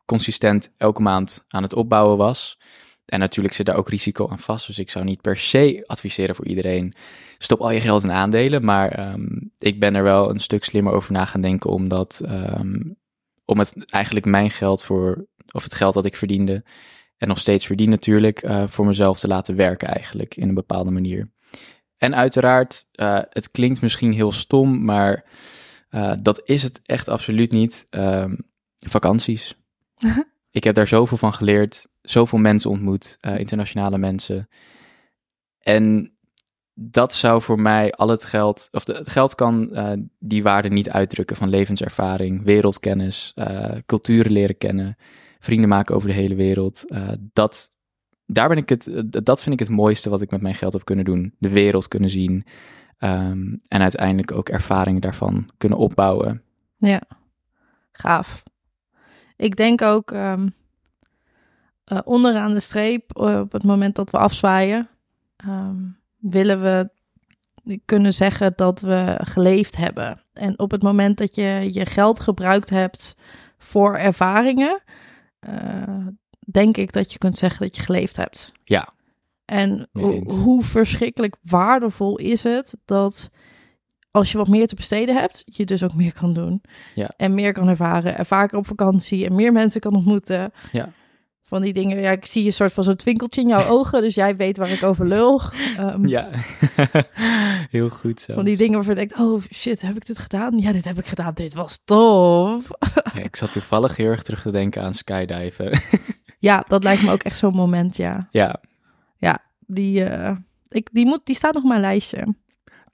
consistent elke maand aan het opbouwen was. En natuurlijk zit daar ook risico aan vast. Dus ik zou niet per se adviseren voor iedereen. Stop al je geld in aandelen. Maar um, ik ben er wel een stuk slimmer over na gaan denken. Omdat um, om het eigenlijk mijn geld voor. Of het geld dat ik verdiende. En nog steeds verdien natuurlijk. Voor mezelf te laten werken eigenlijk. In een bepaalde manier. En uiteraard, uh, het klinkt misschien heel stom. Maar uh, dat is het echt absoluut niet. Um, vakanties. (laughs) ik heb daar zoveel van geleerd zoveel mensen ontmoet, uh, internationale mensen. En dat zou voor mij al het geld, of de, het geld kan uh, die waarde niet uitdrukken van levenservaring, wereldkennis, uh, culturen leren kennen, vrienden maken over de hele wereld. dat, daar ben ik het, dat vind ik het mooiste wat ik met mijn geld heb kunnen doen. De wereld kunnen zien um, en uiteindelijk ook ervaringen daarvan kunnen opbouwen. Ja, gaaf. Ik denk ook. Um uh, onderaan de streep, uh, op het moment dat we afzwaaien, um, willen we kunnen zeggen dat we geleefd hebben. En op het moment dat je je geld gebruikt hebt voor ervaringen, denk ik dat je kunt zeggen dat je geleefd hebt. Ja. En ho hoe verschrikkelijk waardevol is het dat als je wat meer te besteden hebt, je dus ook meer kan doen. Ja. En meer kan ervaren. En vaker op vakantie en meer mensen kan ontmoeten. Ja. Van die dingen. Ja, ik zie een soort van zo'n twinkeltje in jouw (laughs) ogen. Dus jij weet waar ik over lul. Um, ja, (laughs) heel goed zo. Van die dingen waarvan je denkt, oh shit, heb ik dit gedaan? Ja, dit heb ik gedaan. Dit was tof. ja, ik zat toevallig heel erg terug te denken aan skydiven. (laughs) ja, dat lijkt me ook echt zo'n moment, ja. Ja. Ja, die, uh, ik, die, moet, die staat nog op mijn lijstje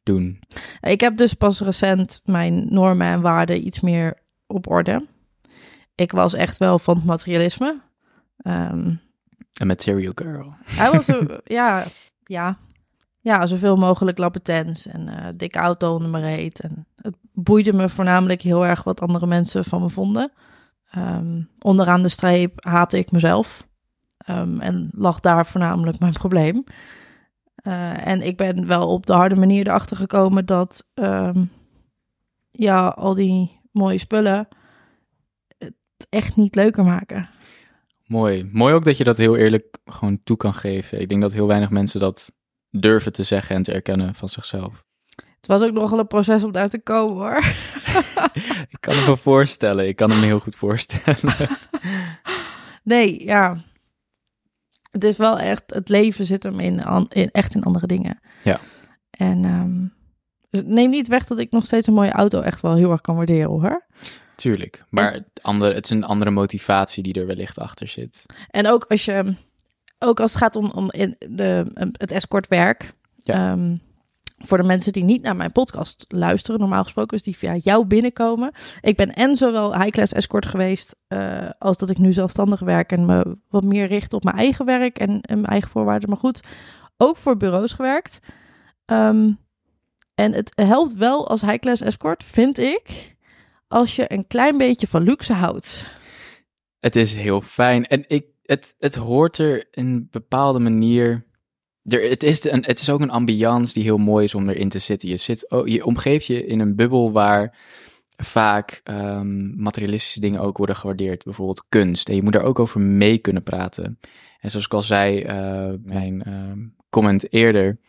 doen? Ik heb dus pas recent mijn normen en waarden iets meer op orde. Ik was echt wel van het materialisme. Um, A material girl. Hij was, (laughs) ja, ja, ja, zoveel mogelijk lappetens en uh, dikke auto onder me reed. En het boeide me voornamelijk heel erg wat andere mensen van me vonden. Um, onderaan de streep haatte ik mezelf. Um, en lag daar voornamelijk mijn probleem. Uh, en ik ben wel op de harde manier erachter gekomen dat um, ja, al die mooie spullen het echt niet leuker maken. Mooi. Mooi ook dat je dat heel eerlijk gewoon toe kan geven. Ik denk dat heel weinig mensen dat durven te zeggen en te erkennen van zichzelf. Het was ook nogal een proces om daar te komen hoor. (laughs) ik kan me voorstellen. Ik kan me heel goed voorstellen. (laughs) nee, ja het is wel echt, het leven zit hem in, in echt in andere dingen. Ja. En um, dus neem niet weg dat ik nog steeds een mooie auto echt wel heel erg kan waarderen hoor. Tuurlijk, maar het, andere, het is een andere motivatie die er wellicht achter zit. En ook als je, ook als het gaat om, om in de, het escortwerk. Ja. Um, voor de mensen die niet naar mijn podcast luisteren, normaal gesproken, is die via jou binnenkomen. Ik ben en zowel high-class escort geweest, uh, als dat ik nu zelfstandig werk en me wat meer richt op mijn eigen werk en, mijn eigen voorwaarden. Maar goed, ook voor bureaus gewerkt. Um, en het helpt wel als high-class escort, vind ik, als je een klein beetje van luxe houdt. Het is heel fijn en ik, het, het hoort er een bepaalde manier er, het, is het is ook een ambiance die heel mooi is om erin te zitten. Je, zit, oh, je omgeeft je in een bubbel waar vaak um, materialistische dingen ook worden gewaardeerd. Bijvoorbeeld kunst. En je moet daar ook over mee kunnen praten. En zoals ik al zei, uh, mijn uh, comment eerder,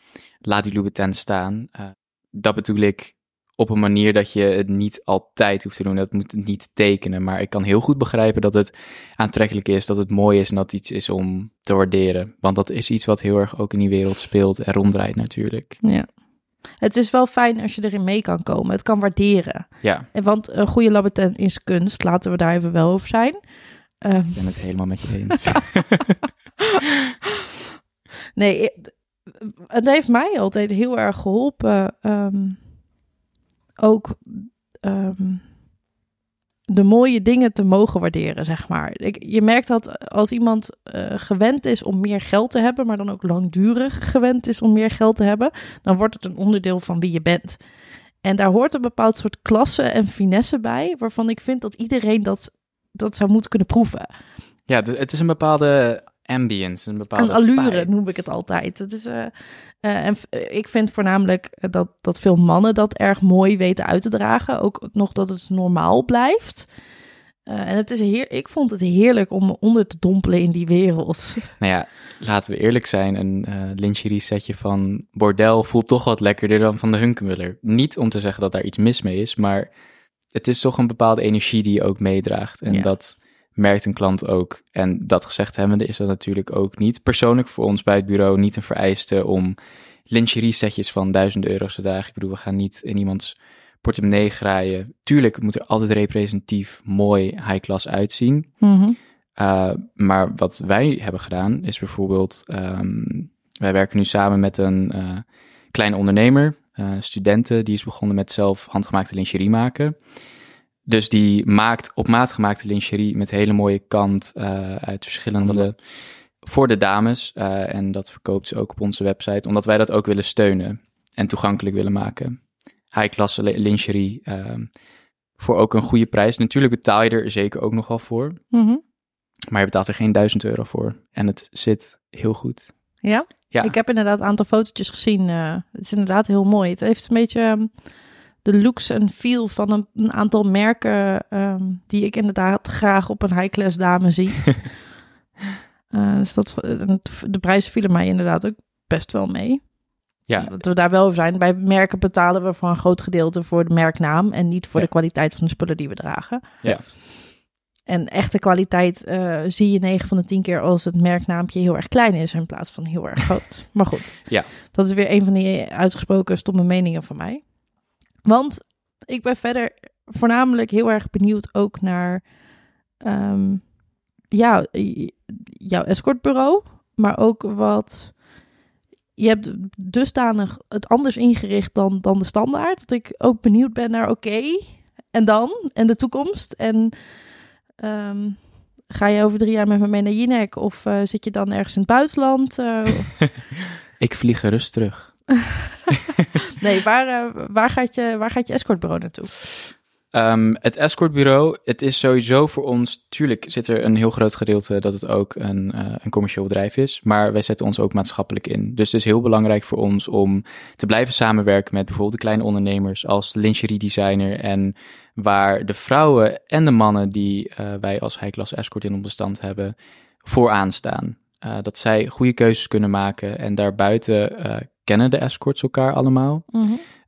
laat die Louboutin staan. Uh, dat bedoel ik op een manier dat je het niet altijd hoeft te doen. Dat moet het niet tekenen. Maar ik kan heel goed begrijpen dat het aantrekkelijk is, dat het mooi is en dat iets is om te waarderen. Want dat is iets wat heel erg ook in die wereld speelt en ronddraait natuurlijk. Ja. Het is wel fijn als je erin mee kan komen. Het kan waarderen. Ja. En want een goede laboratorium is kunst. Laten we daar even wel over zijn. Um... Ik ben het helemaal met je (laughs) eens. nee, het heeft mij altijd heel erg geholpen. Um, ook um, de mooie dingen te mogen waarderen, zeg maar. Ik, je merkt dat als iemand uh, gewend is om meer geld te hebben, maar dan ook langdurig gewend is om meer geld te hebben, dan wordt het een onderdeel van wie je bent. En daar hoort een bepaald soort klasse en finesse bij, waarvan ik vind dat iedereen dat, dat zou moeten kunnen proeven. Ja, het is een bepaalde ambience, een bepaalde Een allure noem ik het altijd. Het is, uh, uh, en ik vind voornamelijk dat, dat veel mannen dat erg mooi weten uit te dragen. Ook nog dat het normaal blijft. Uh, en het is heer, ik vond het heerlijk om me onder te dompelen in die wereld. (laughs) Nou ja, laten we eerlijk zijn. Een uh, lingerie setje van bordel voelt toch wat lekkerder dan van de Hunkemuller. Niet om te zeggen dat daar iets mis mee is, maar het is toch een bepaalde energie die je ook meedraagt. En ja. dat merkt een klant ook. En dat gezegd hebbende is dat natuurlijk ook niet persoonlijk voor ons bij het bureau niet een vereiste om lingerie setjes van duizenden euro's te dragen. Ik bedoel, we gaan niet in iemands portemonnee graaien. Tuurlijk moet er altijd representatief mooi high-class uitzien. Mm -hmm. uh, maar wat wij hebben gedaan is bijvoorbeeld, um, wij werken nu samen met een uh, kleine ondernemer, uh, studenten, die is begonnen met zelf handgemaakte lingerie maken. Dus die maakt op maat gemaakte lingerie met hele mooie kant uh, uit verschillende voor de dames. Uh, en dat verkoopt ze ook op onze website, omdat wij dat ook willen steunen en toegankelijk willen maken. High-klasse lingerie uh, voor ook een goede prijs. Natuurlijk betaal je er zeker ook nog wel voor, mm -hmm. maar je betaalt er geen duizend euro voor. En het zit heel goed. Ja? Ja. Ik heb inderdaad een aantal fotootjes gezien. Uh, het is inderdaad heel mooi. Het heeft een beetje... Um de looks en feel van een, een aantal merken ehm, die ik inderdaad graag op een high-class dame zie. Uh, (laughs) dus dat, de prijs vielen mij inderdaad ook best wel mee. Ja. Dat we daar wel over zijn. Bij merken betalen we voor een groot gedeelte voor de merknaam en niet voor Ja. de kwaliteit van de spullen die we dragen. Ja. En echte kwaliteit eh, zie je 9 van de 10 keer als het merknaampje heel erg klein is in plaats van heel erg groot. (laughs) maar goed, Ja. dat is weer een van die uitgesproken stomme meningen van mij. Want ik ben verder voornamelijk heel erg benieuwd ook naar ehm, ja, jouw escortbureau, maar ook wat je hebt dusdanig het anders ingericht dan, dan de standaard. Dat ik ook benieuwd ben naar oké, en dan? En de toekomst? En ehm, ga je over drie jaar met me mee naar Jinek? Of eh, zit je dan ergens in het buitenland? Eh, (laughs) Ik vlieg gerust terug. (laughs) nee, waar, eh, waar, gaat je, waar gaat je escortbureau naartoe? Ehm, het escortbureau, het is sowieso voor ons, tuurlijk zit er een heel groot gedeelte dat het ook een, eh, een commercieel bedrijf is, maar wij zetten ons ook maatschappelijk in. Dus het is heel belangrijk voor ons om te blijven samenwerken met bijvoorbeeld de kleine ondernemers als lingerie designer en waar de vrouwen en de mannen die eh, wij als high-class escort in ons bestand hebben, vooraan staan. Dat zij goede keuzes kunnen maken en daarbuiten kennen de escorts elkaar allemaal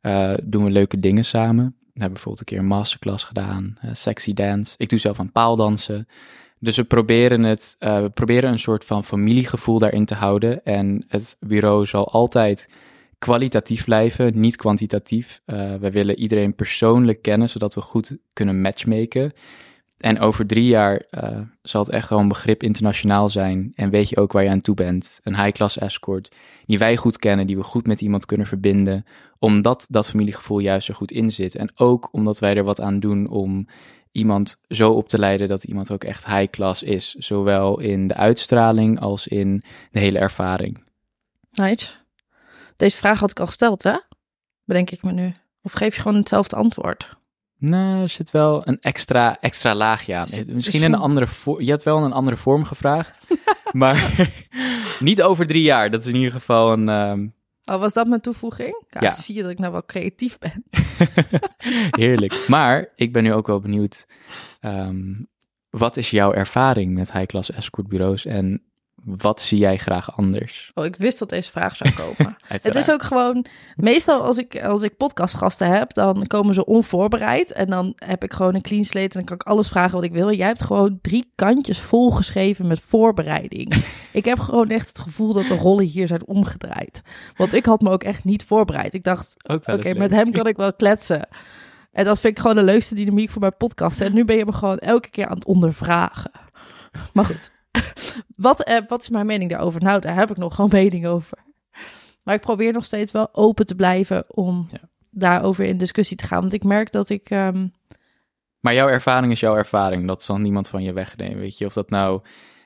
eh, doen we leuke dingen samen. We hebben bijvoorbeeld een keer een masterclass gedaan, eh, sexy dance. Ik doe zelf aan paaldansen. Dus we proberen, het, eh, we proberen een soort van familiegevoel daarin te houden. En het bureau zal altijd kwalitatief blijven, niet kwantitatief. Wij willen iedereen persoonlijk kennen, zodat we goed kunnen matchmaken. En over drie jaar eh, zal het echt gewoon begrip internationaal zijn. En weet je ook waar je aan toe bent. Een high-class escort, die wij goed kennen, die we goed met iemand kunnen verbinden omdat dat familiegevoel juist er goed in zit. En ook omdat wij er wat aan doen om iemand zo op te leiden dat iemand ook echt high class is. Zowel in de uitstraling als in de hele ervaring. Nice. Deze vraag had ik al gesteld, hè? Bedenk ik me nu. Of geef je gewoon hetzelfde antwoord? Nou, er zit wel een extra, extra laagje aan. Zit- Misschien een andere vorm. Je hebt wel een andere vorm gevraagd. (laughs) maar (laughs) niet over drie jaar. Dat is in ieder geval een. ehm, Oh, was dat mijn toevoeging? Ja, Ja. Zie je dat ik nou wel creatief ben? (laughs) Heerlijk. Maar ik ben nu ook wel benieuwd. ehm, wat is jouw ervaring met high-class escortbureaus en wat zie jij graag anders? Oh, ik wist dat deze vraag zou komen. (laughs) Het is ook gewoon, meestal als ik, als ik podcastgasten heb, dan komen ze onvoorbereid. En dan heb ik gewoon een clean slate en dan kan ik alles vragen wat ik wil. Jij hebt gewoon drie kantjes volgeschreven met voorbereiding. (laughs) ik heb gewoon echt het gevoel dat de rollen hier zijn omgedraaid. Want ik had me ook echt niet voorbereid. Ik dacht, oké, met hem kan ik wel kletsen. En dat vind ik gewoon de leukste dynamiek voor mijn podcast. En nu ben je me gewoon elke keer aan het ondervragen. Maar goed, (laughs) wat, eh, wat is mijn mening daarover? Nou, daar heb ik nog gewoon (laughs) mening over. Maar ik probeer nog steeds wel open te blijven om Ja. daarover in discussie te gaan. Want ik merk dat ik... ehm, Maar jouw ervaring is jouw ervaring. Dat zal niemand van je wegnemen, weet je. Of dat nou...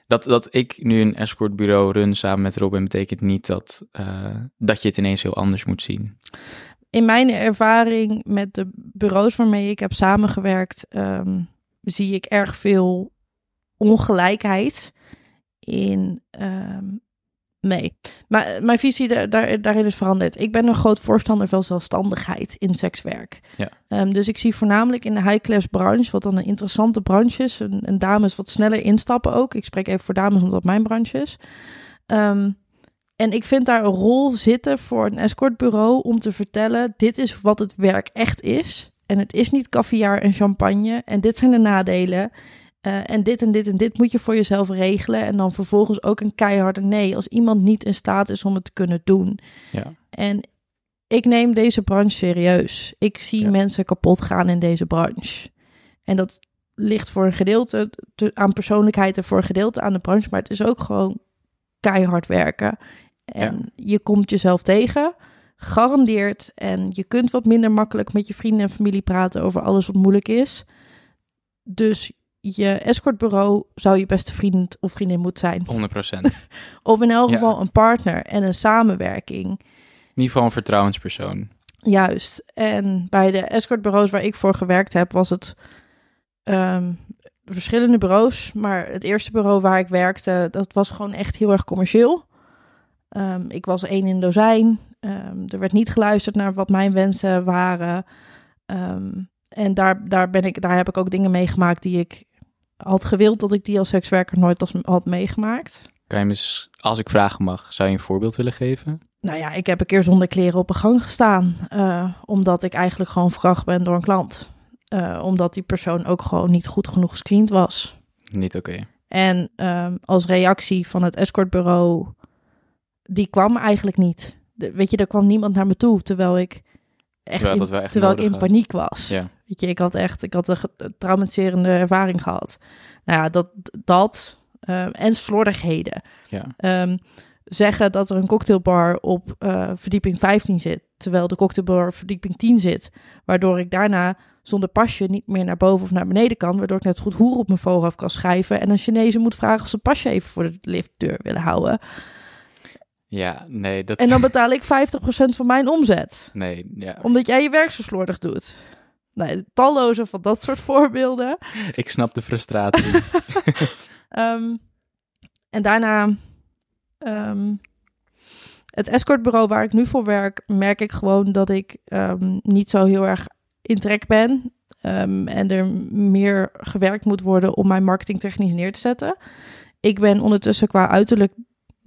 Dat, dat ik nu een escortbureau run samen met Robin... betekent niet dat, eh, dat je het ineens heel anders moet zien. in mijn ervaring met de bureaus waarmee ik heb samengewerkt, ehm, zie ik erg veel ongelijkheid in. ehm, nee, maar mijn visie da- daar, daarin is veranderd. Ik ben een groot voorstander van zelfstandigheid in sekswerk. Ja. Ehm, dus ik zie voornamelijk in de high-class branche, wat dan een interessante branche is, en, en dames wat sneller instappen ook. Ik spreek even voor dames omdat mijn branche is. Ehm, en ik vind daar een rol zitten voor een escortbureau om te vertellen: dit is wat het werk echt is. En het is niet caviar en champagne. En dit zijn de nadelen. Eh, en dit en dit en dit moet je voor jezelf regelen. En dan vervolgens ook een keiharde nee als iemand niet in staat is om het te kunnen doen. Ja. En ik neem deze branche serieus. Ik zie Ja. mensen kapot gaan in deze branche. En dat ligt voor een gedeelte te- aan persoonlijkheid en voor een gedeelte aan de branche. Maar het is ook gewoon keihard werken. En je komt jezelf tegen, gegarandeerd. En je kunt wat minder makkelijk met je vrienden en familie praten over alles wat moeilijk is. Dus je escortbureau zou je beste vriend of vriendin moeten zijn. 100%. (laughs) Of in elk Ja. geval een partner en een samenwerking. In ieder geval een vertrouwenspersoon. Juist. En bij de escortbureaus waar ik voor gewerkt heb, was het ehm, verschillende bureaus. Maar het eerste bureau waar ik werkte, dat was gewoon echt heel erg commercieel. Ehm, ik was één in dozijn. Ehm, er werd niet geluisterd naar wat mijn wensen waren. En daar, daar, ben ik, daar heb ik ook dingen meegemaakt die ik had gewild dat ik die als sekswerker nooit als, had meegemaakt. Kan je me, als ik vragen mag, zou je een voorbeeld willen geven? Nou ja, ik heb een keer zonder kleren op een gang gestaan. eh, omdat ik eigenlijk gewoon verkracht ben door een klant. Eh, omdat die persoon ook gewoon niet goed genoeg gescreend was. Niet oké. En ehm, als reactie van het escortbureau, die kwam eigenlijk niet. De- weet je, er kwam niemand naar me toe, terwijl ik echt, Terwijl in, dat wel echt terwijl ik in paniek was. Ja. Weet je, ik had echt, ik had een traumatiserende ervaring gehad. Nou ja, dat, dat ehm, en slordigheden. Ja. Ehm, zeggen dat er een cocktailbar op eh, verdieping 15 zit, terwijl de cocktailbar op verdieping 10 zit, waardoor ik daarna zonder pasje niet meer naar boven of naar beneden kan, waardoor ik net goed hoer op mijn voorhoofd kan schrijven en een Chinezen moet vragen of ze pasje even voor de liftdeur willen houden. Ja, nee, dat... En dan betaal ik 50% van mijn omzet, Nee, ja. omdat jij je werk zo slordig doet. Nee, talloze van dat soort voorbeelden. (laughs) Ik snap de frustratie. (laughs) Ehm, en daarna, ehm, het escortbureau waar ik nu voor werk, merk ik gewoon dat ik ehm, niet zo heel erg in trek ben. En er meer gewerkt moet worden om mijn marketingtechnisch neer te zetten. Ik ben ondertussen qua uiterlijk,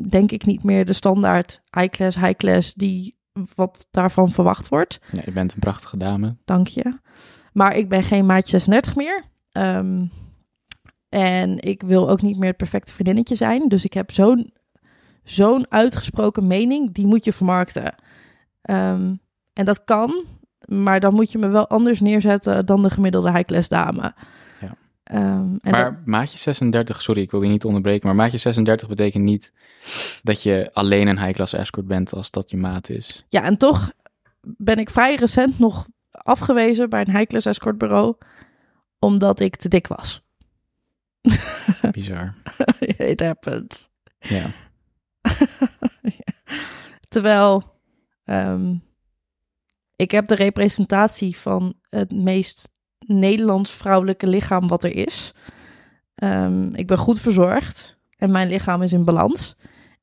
denk ik, niet meer de standaard high-class, high-class die wat daarvan verwacht wordt. ja, je bent een prachtige dame. Dank je. Maar ik ben geen maatje 36 meer. Ehm, en ik wil ook niet meer het perfecte vriendinnetje zijn. Dus ik heb zo'n zo'n uitgesproken mening, die moet je vermarkten. Ehm, en dat kan, maar dan moet je me wel anders neerzetten dan de gemiddelde high-class dame. Ehm, en maar dat- maatje 36, sorry, ik wil je niet onderbreken, maar maatje 36 betekent niet dat je alleen een high-class escort bent als dat je maat is. ja, en toch ben ik vrij recent nog afgewezen bij een high-class escortbureau, omdat ik te dik was. (laughs) Bizar. It happens. (laughs) Ja. Terwijl ehm, ik heb de representatie van het meest Nederlands vrouwelijke lichaam wat er is. Ehm, ik ben goed verzorgd en mijn lichaam is in balans.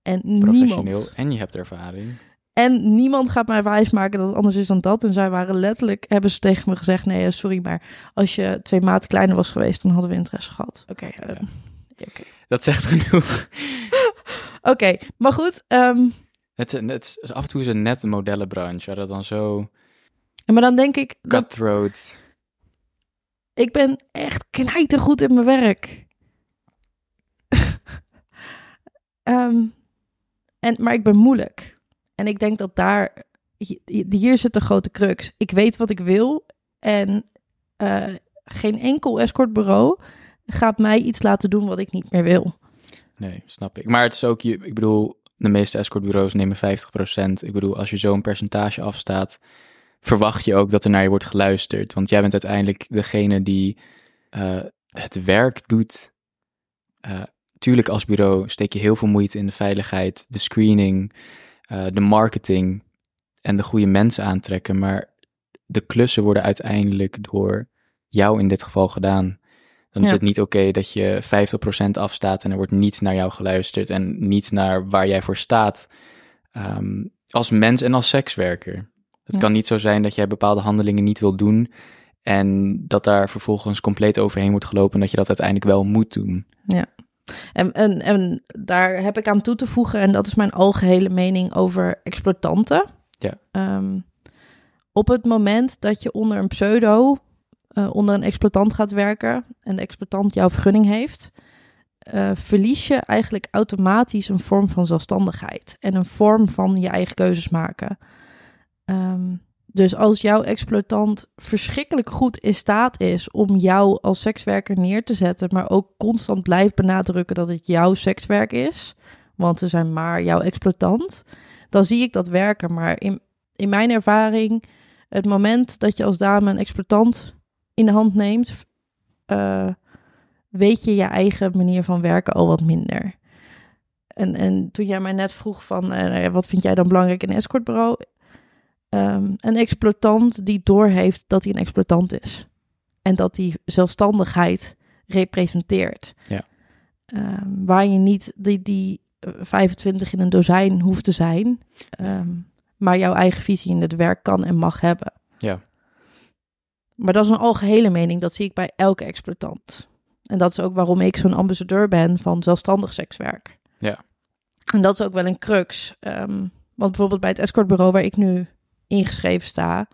En Professioneel niemand, en je hebt ervaring. en niemand gaat mij wijsmaken dat het anders is dan dat. En zij waren letterlijk, hebben ze tegen me gezegd: nee, eh, sorry, maar als je twee maten kleiner was geweest, dan hadden we interesse gehad. Oké, eh, Ja. oké. Dat zegt genoeg. (laughs) Oké, maar goed. ehm, Het, het, af en toe is het net een modellenbranche, waar dat dan zo maar dan denk ik dat cutthroat. Ik ben echt knijtergoed in mijn werk. (laughs) Ehm, en, maar ik ben moeilijk. En ik denk dat daar... Hier, zit de grote crux. Ik weet wat ik wil. En eh, geen enkel escortbureau gaat mij iets laten doen wat ik niet meer wil. Nee, snap ik. Maar het is ook, je, ik bedoel, de meeste escortbureaus nemen 50%. Ik bedoel, als je zo'n percentage afstaat, verwacht je ook dat er naar je wordt geluisterd. Want jij bent uiteindelijk degene die eh, het werk doet. Eh, tuurlijk, als bureau steek je heel veel moeite in de veiligheid, de screening, eh, de marketing en de goede mensen aantrekken. Maar de klussen worden uiteindelijk door jou in dit geval gedaan. Dan is Ja. het niet oké dat je 50% afstaat en er wordt niet naar jou geluisterd en niet naar waar jij voor staat. Ehm, als mens en als sekswerker. Het Ja. kan niet zo zijn dat jij bepaalde handelingen niet wil doen en dat daar vervolgens compleet overheen wordt gelopen en dat je dat uiteindelijk wel moet doen. En, en, en daar heb ik aan toe te voegen, en dat is mijn algehele mening over exploitanten. Ja. Ehm, op het moment dat je onder een pseudo, eh, onder een exploitant gaat werken en de exploitant jouw vergunning heeft, eh, verlies je eigenlijk automatisch een vorm van zelfstandigheid en een vorm van je eigen keuzes maken. Ehm, dus als jouw exploitant verschrikkelijk goed in staat is om jou als sekswerker neer te zetten, maar ook constant blijft benadrukken dat het jouw sekswerk is, want ze zijn maar jouw exploitant, dan zie ik dat werken. Maar in, in mijn ervaring, het moment dat je als dame een exploitant in de hand neemt, eh, weet je je eigen manier van werken al wat minder. En, en toen jij mij net vroeg van, eh, wat vind jij dan belangrijk in een escortbureau? Ehm, een exploitant die doorheeft dat hij een exploitant is. En dat hij zelfstandigheid representeert. Ja. Ehm, waar je niet die, die eh, 25 in een dozijn hoeft te zijn. ehm, maar jouw eigen visie in het werk kan en mag hebben. Ja. Maar dat is een algehele mening, dat zie ik bij elke exploitant. En dat is ook waarom ik zo'n ambassadeur ben van zelfstandig sekswerk. Ja. En dat is ook wel een crux. Want bijvoorbeeld bij het escortbureau waar ik nu ingeschreven sta...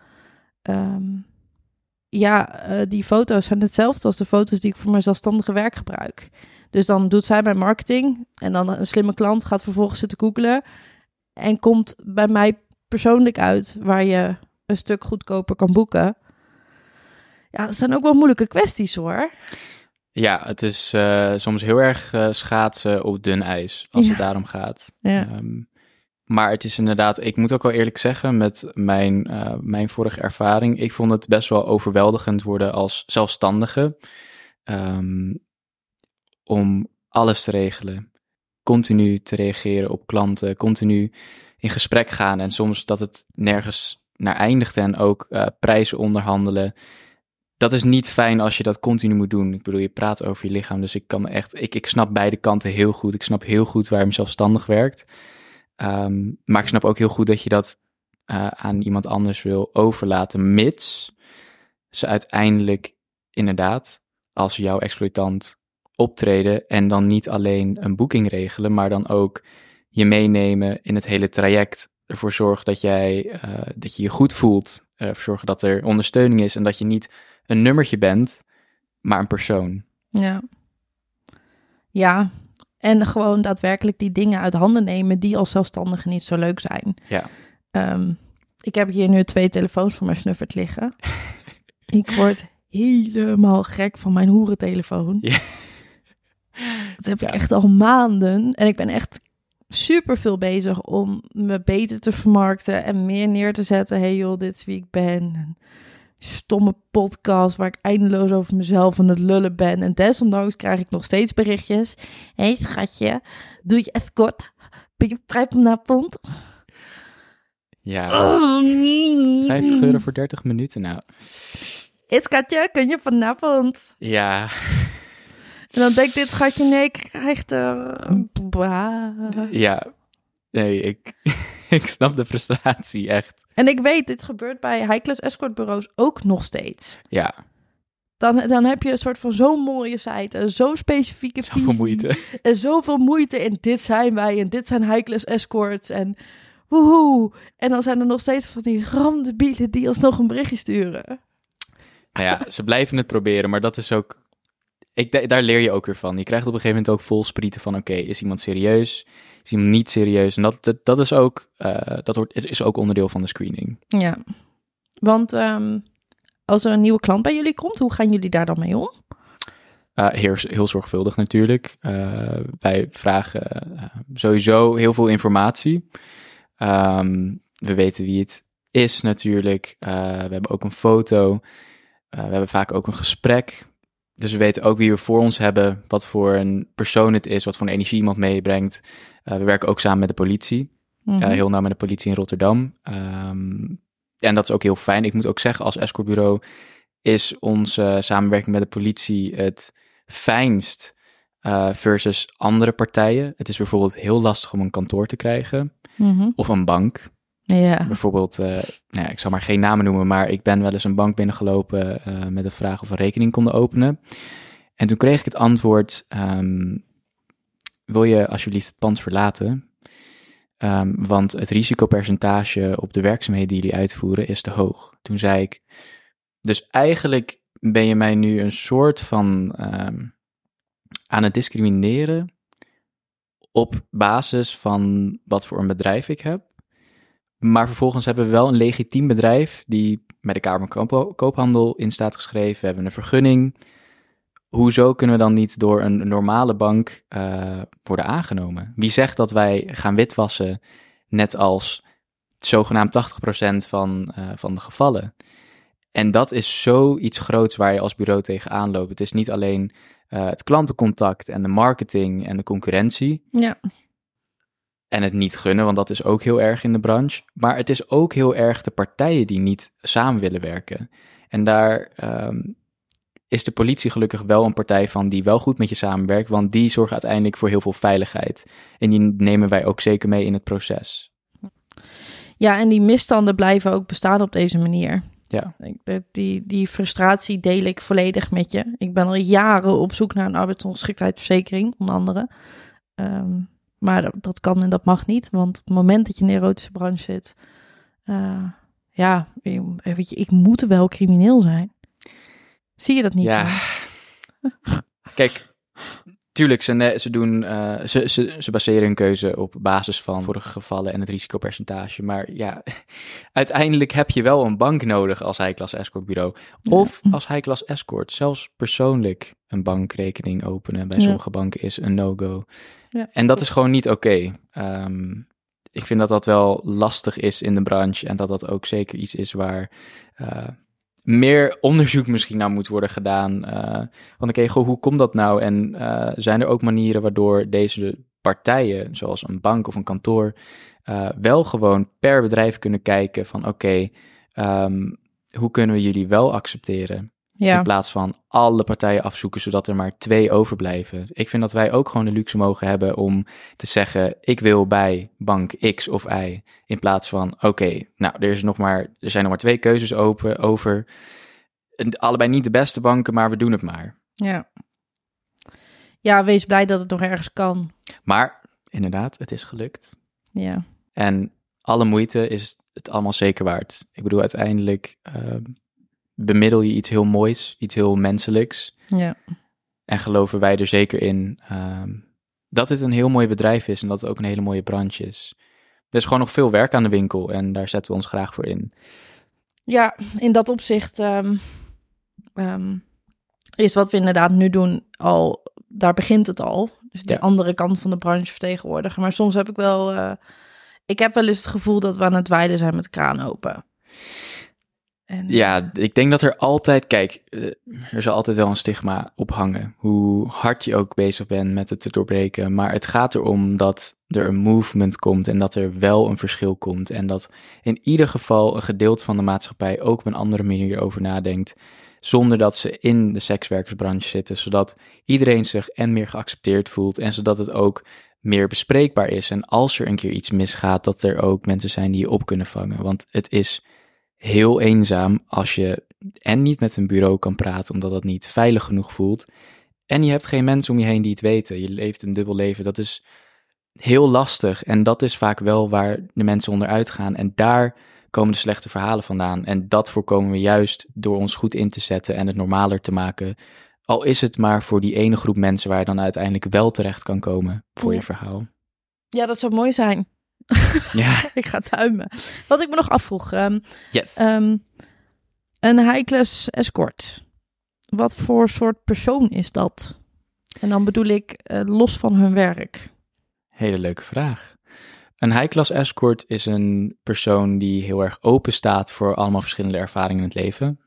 ehm, ja, eh, die foto's zijn hetzelfde als de foto's die ik voor mijn zelfstandige werk gebruik. Dus dan doet zij mijn marketing en dan een slimme klant gaat vervolgens zitten googelen en komt bij mij persoonlijk uit waar je een stuk goedkoper kan boeken. Ja, dat zijn ook wel moeilijke kwesties hoor. Ja, het is eh, soms heel erg eh, schaatsen op dun ijs als Ja. het daarom gaat. Ja. Ehm, maar het is inderdaad, ik moet ook wel eerlijk zeggen, met mijn, eh, mijn vorige ervaring, ik vond het best wel overweldigend worden als zelfstandige. ehm, om alles te regelen. Continu te reageren op klanten, continu in gesprek gaan en soms dat het nergens naar eindigt en ook eh, prijzen onderhandelen. Dat is niet fijn als je dat continu moet doen. Ik bedoel, je praat over je lichaam, dus ik kan echt, ik, ik snap beide kanten heel goed. Ik snap heel goed waarom zelfstandig werkt. Ehm, maar ik snap ook heel goed dat je dat eh, aan iemand anders wil overlaten, mits ze uiteindelijk inderdaad als jouw exploitant optreden en dan niet alleen een boeking regelen, maar dan ook je meenemen in het hele traject. Ervoor zorgen dat jij eh, dat je je goed voelt. eh, ervoor zorgen dat er ondersteuning is en dat je niet een nummertje bent, maar een persoon. Ja. Ja, en gewoon daadwerkelijk die dingen uit handen nemen die als zelfstandige niet zo leuk zijn. Ja. Ehm, ik heb hier nu twee telefoons van mijn snuffert liggen. (laughs) ik word helemaal gek van mijn hoerentelefoon. Ja. Dat heb ik echt al maanden. En ik ben echt super veel bezig om me beter te vermarkten en meer neer te zetten. Hey joh, dit is wie ik ben. En stomme podcast waar ik eindeloos over mezelf aan het lullen ben. En desondanks krijg ik nog steeds berichtjes. Hé hey, schatje, doe je escort? Ben je vrij vanavond? Ja, Oh. 50 euro voor 30 minuten nou. Hey, schatje, kun je vanavond? Ja, En dan denk dit schatje, nee, ik krijg er... Bah. ja. Nee, ik, (laughs) ik snap de frustratie echt. En ik weet, dit gebeurt bij high-class escortbureaus ook nog steeds. Ja, Dan, dan heb je een soort van zo'n mooie site, en zo'n specifieke zoveel visie. moeite. (laughs) En zoveel moeite in dit zijn wij en dit zijn high-class escorts en woehoe. En dan zijn er nog steeds van die ramdebielen die alsnog een berichtje sturen. Nou ja, ze blijven het proberen, maar dat is ook... Ik, da- daar leer je ook weer van. Je krijgt op een gegeven moment ook vol sprieten van... oké, is iemand serieus? Is iemand niet serieus? En dat, dat, dat is ook, eh, dat hoort, is, is ook onderdeel van de screening. Ja, want ehm, als er een nieuwe klant bij jullie komt, hoe gaan jullie daar dan mee om? Eh, heel, heel zorgvuldig natuurlijk. Eh, wij vragen sowieso heel veel informatie. Ehm, we weten wie het is natuurlijk. We hebben ook een foto. We hebben vaak ook een gesprek. Dus we weten ook wie we voor ons hebben, wat voor een persoon het is, wat voor een energie iemand meebrengt. Eh, we werken ook samen met de politie, Mhm. eh, heel nauw met de politie in Rotterdam. Ehm, en dat is ook heel fijn. Ik moet ook zeggen, als escortbureau is onze samenwerking met de politie het fijnst eh, versus andere partijen. Het is bijvoorbeeld heel lastig om een kantoor te krijgen Mhm. of een bank. Ja. Bijvoorbeeld, eh, nou ik zal maar geen namen noemen, maar ik ben wel eens een bank binnengelopen eh, met de vraag of een rekening konden openen. En toen kreeg ik het antwoord, ehm, wil je alsjeblieft het pand verlaten? Ehm, want het risicopercentage op de werkzaamheden die jullie uitvoeren is te hoog. Toen zei ik, dus eigenlijk ben je mij nu een soort van ehm, aan het discrimineren op basis van wat voor een bedrijf ik heb. Maar vervolgens hebben we wel een legitiem bedrijf die bij de Kamer Koophandel in staat geschreven. We hebben een vergunning. Hoezo kunnen we dan niet door een normale bank eh, worden aangenomen? Wie zegt dat wij gaan witwassen, net als zogenaamd 80% van, eh, van de gevallen? En dat is zoiets groots waar je als bureau tegenaan loopt. Het is niet alleen eh, het klantencontact en de marketing en de concurrentie Ja. En het niet gunnen, want dat is ook heel erg in de branche. Maar het is ook heel erg de partijen die niet samen willen werken. En daar ehm, is de politie gelukkig wel een partij van die wel goed met je samenwerkt, want die zorgt uiteindelijk voor heel veel veiligheid. En die nemen wij ook zeker mee in het proces. ja, en die misstanden blijven ook bestaan op deze manier. Ja. Die, die frustratie deel ik volledig met je. Ik ben al jaren op zoek naar een arbeidsongeschiktheidsverzekering, onder andere. Ehm, maar dat, kan en dat mag niet, want op het moment dat je in de erotische branche zit, eh, ja, weet je, ik moet wel crimineel zijn. Zie je dat niet? Ja. Kijk, tuurlijk, ze, ze, doen, eh, ze, ze, ze baseren hun keuze op basis van vorige gevallen en het risicopercentage. Maar ja, (laughs) uiteindelijk heb je wel een bank nodig als high-class escortbureau. Of als high-class escort. Zelfs persoonlijk een bankrekening openen bij Ja. sommige banken is een no-go. Ja, En dat is gewoon niet oké. Ehm, ik vind dat dat wel lastig is in de branche en dat dat ook zeker iets is waar eh, meer onderzoek misschien naar moet worden gedaan. Want oké, goh, hoe komt dat nou? En eh, zijn er ook manieren waardoor deze partijen, zoals een bank of een kantoor, eh, wel gewoon per bedrijf kunnen kijken van oké, ehm, hoe kunnen we jullie wel accepteren? Ja, In plaats van alle partijen afzoeken, zodat er maar twee overblijven. Ik vind dat wij ook gewoon de luxe mogen hebben om te zeggen: ik wil bij bank X of Y. In plaats van: oké, nou, er, is nog maar, er zijn nog maar twee keuzes open over. Allebei niet de beste banken, maar we doen het maar. ja. Ja, wees blij dat het nog ergens kan. Maar inderdaad, het is gelukt. Ja, En alle moeite is het allemaal zeker waard. Ik bedoel, uiteindelijk ehm, bemiddel je iets heel moois, iets heel menselijks. ja. En geloven wij er zeker in ehm, dat dit een heel mooi bedrijf is en dat het ook een hele mooie branche is. Er is gewoon nog veel werk aan de winkel en daar zetten we ons graag voor in. Ja, in dat opzicht ehm, ehm, is wat we inderdaad nu doen al, daar begint het al. Dus Ja. andere kant van de branche vertegenwoordigen. Maar soms heb ik wel, eh, ik heb wel eens het gevoel dat we aan het wijden zijn met de kraan open. Ja, ik denk dat er altijd, kijk, eh, er zal altijd wel een stigma op hangen. Hoe hard je ook bezig bent met het te doorbreken. Maar het gaat erom dat er een movement komt en dat er wel een verschil komt. En dat in ieder geval een gedeelte van de maatschappij ook op een andere manier over nadenkt. Zonder dat ze in de sekswerkersbranche zitten. Zodat iedereen zich en meer geaccepteerd voelt. En zodat het ook meer bespreekbaar is. En als er een keer iets misgaat, dat er ook mensen zijn die je op kunnen vangen. Want het is heel eenzaam als je en niet met een bureau kan praten omdat dat niet veilig genoeg voelt. En je hebt geen mensen om je heen die het weten. Je leeft een dubbel leven. Dat is heel lastig. En dat is vaak wel waar de mensen onderuit gaan. En daar komen de slechte verhalen vandaan. En dat voorkomen we juist door ons goed in te zetten en het normaler te maken. Al is het maar voor die ene groep mensen waar je dan uiteindelijk wel terecht kan komen voor Ja. je verhaal. ja, dat zou mooi zijn. Ja, (laughs) ik ga tuimen. Wat ik me nog afvroeg, ehm, yes. ehm, een high-class escort. Wat voor soort persoon is dat? En dan bedoel ik eh, los van hun werk. Hele leuke vraag. Een high-class escort is een persoon die heel erg open staat voor allemaal verschillende ervaringen in het leven.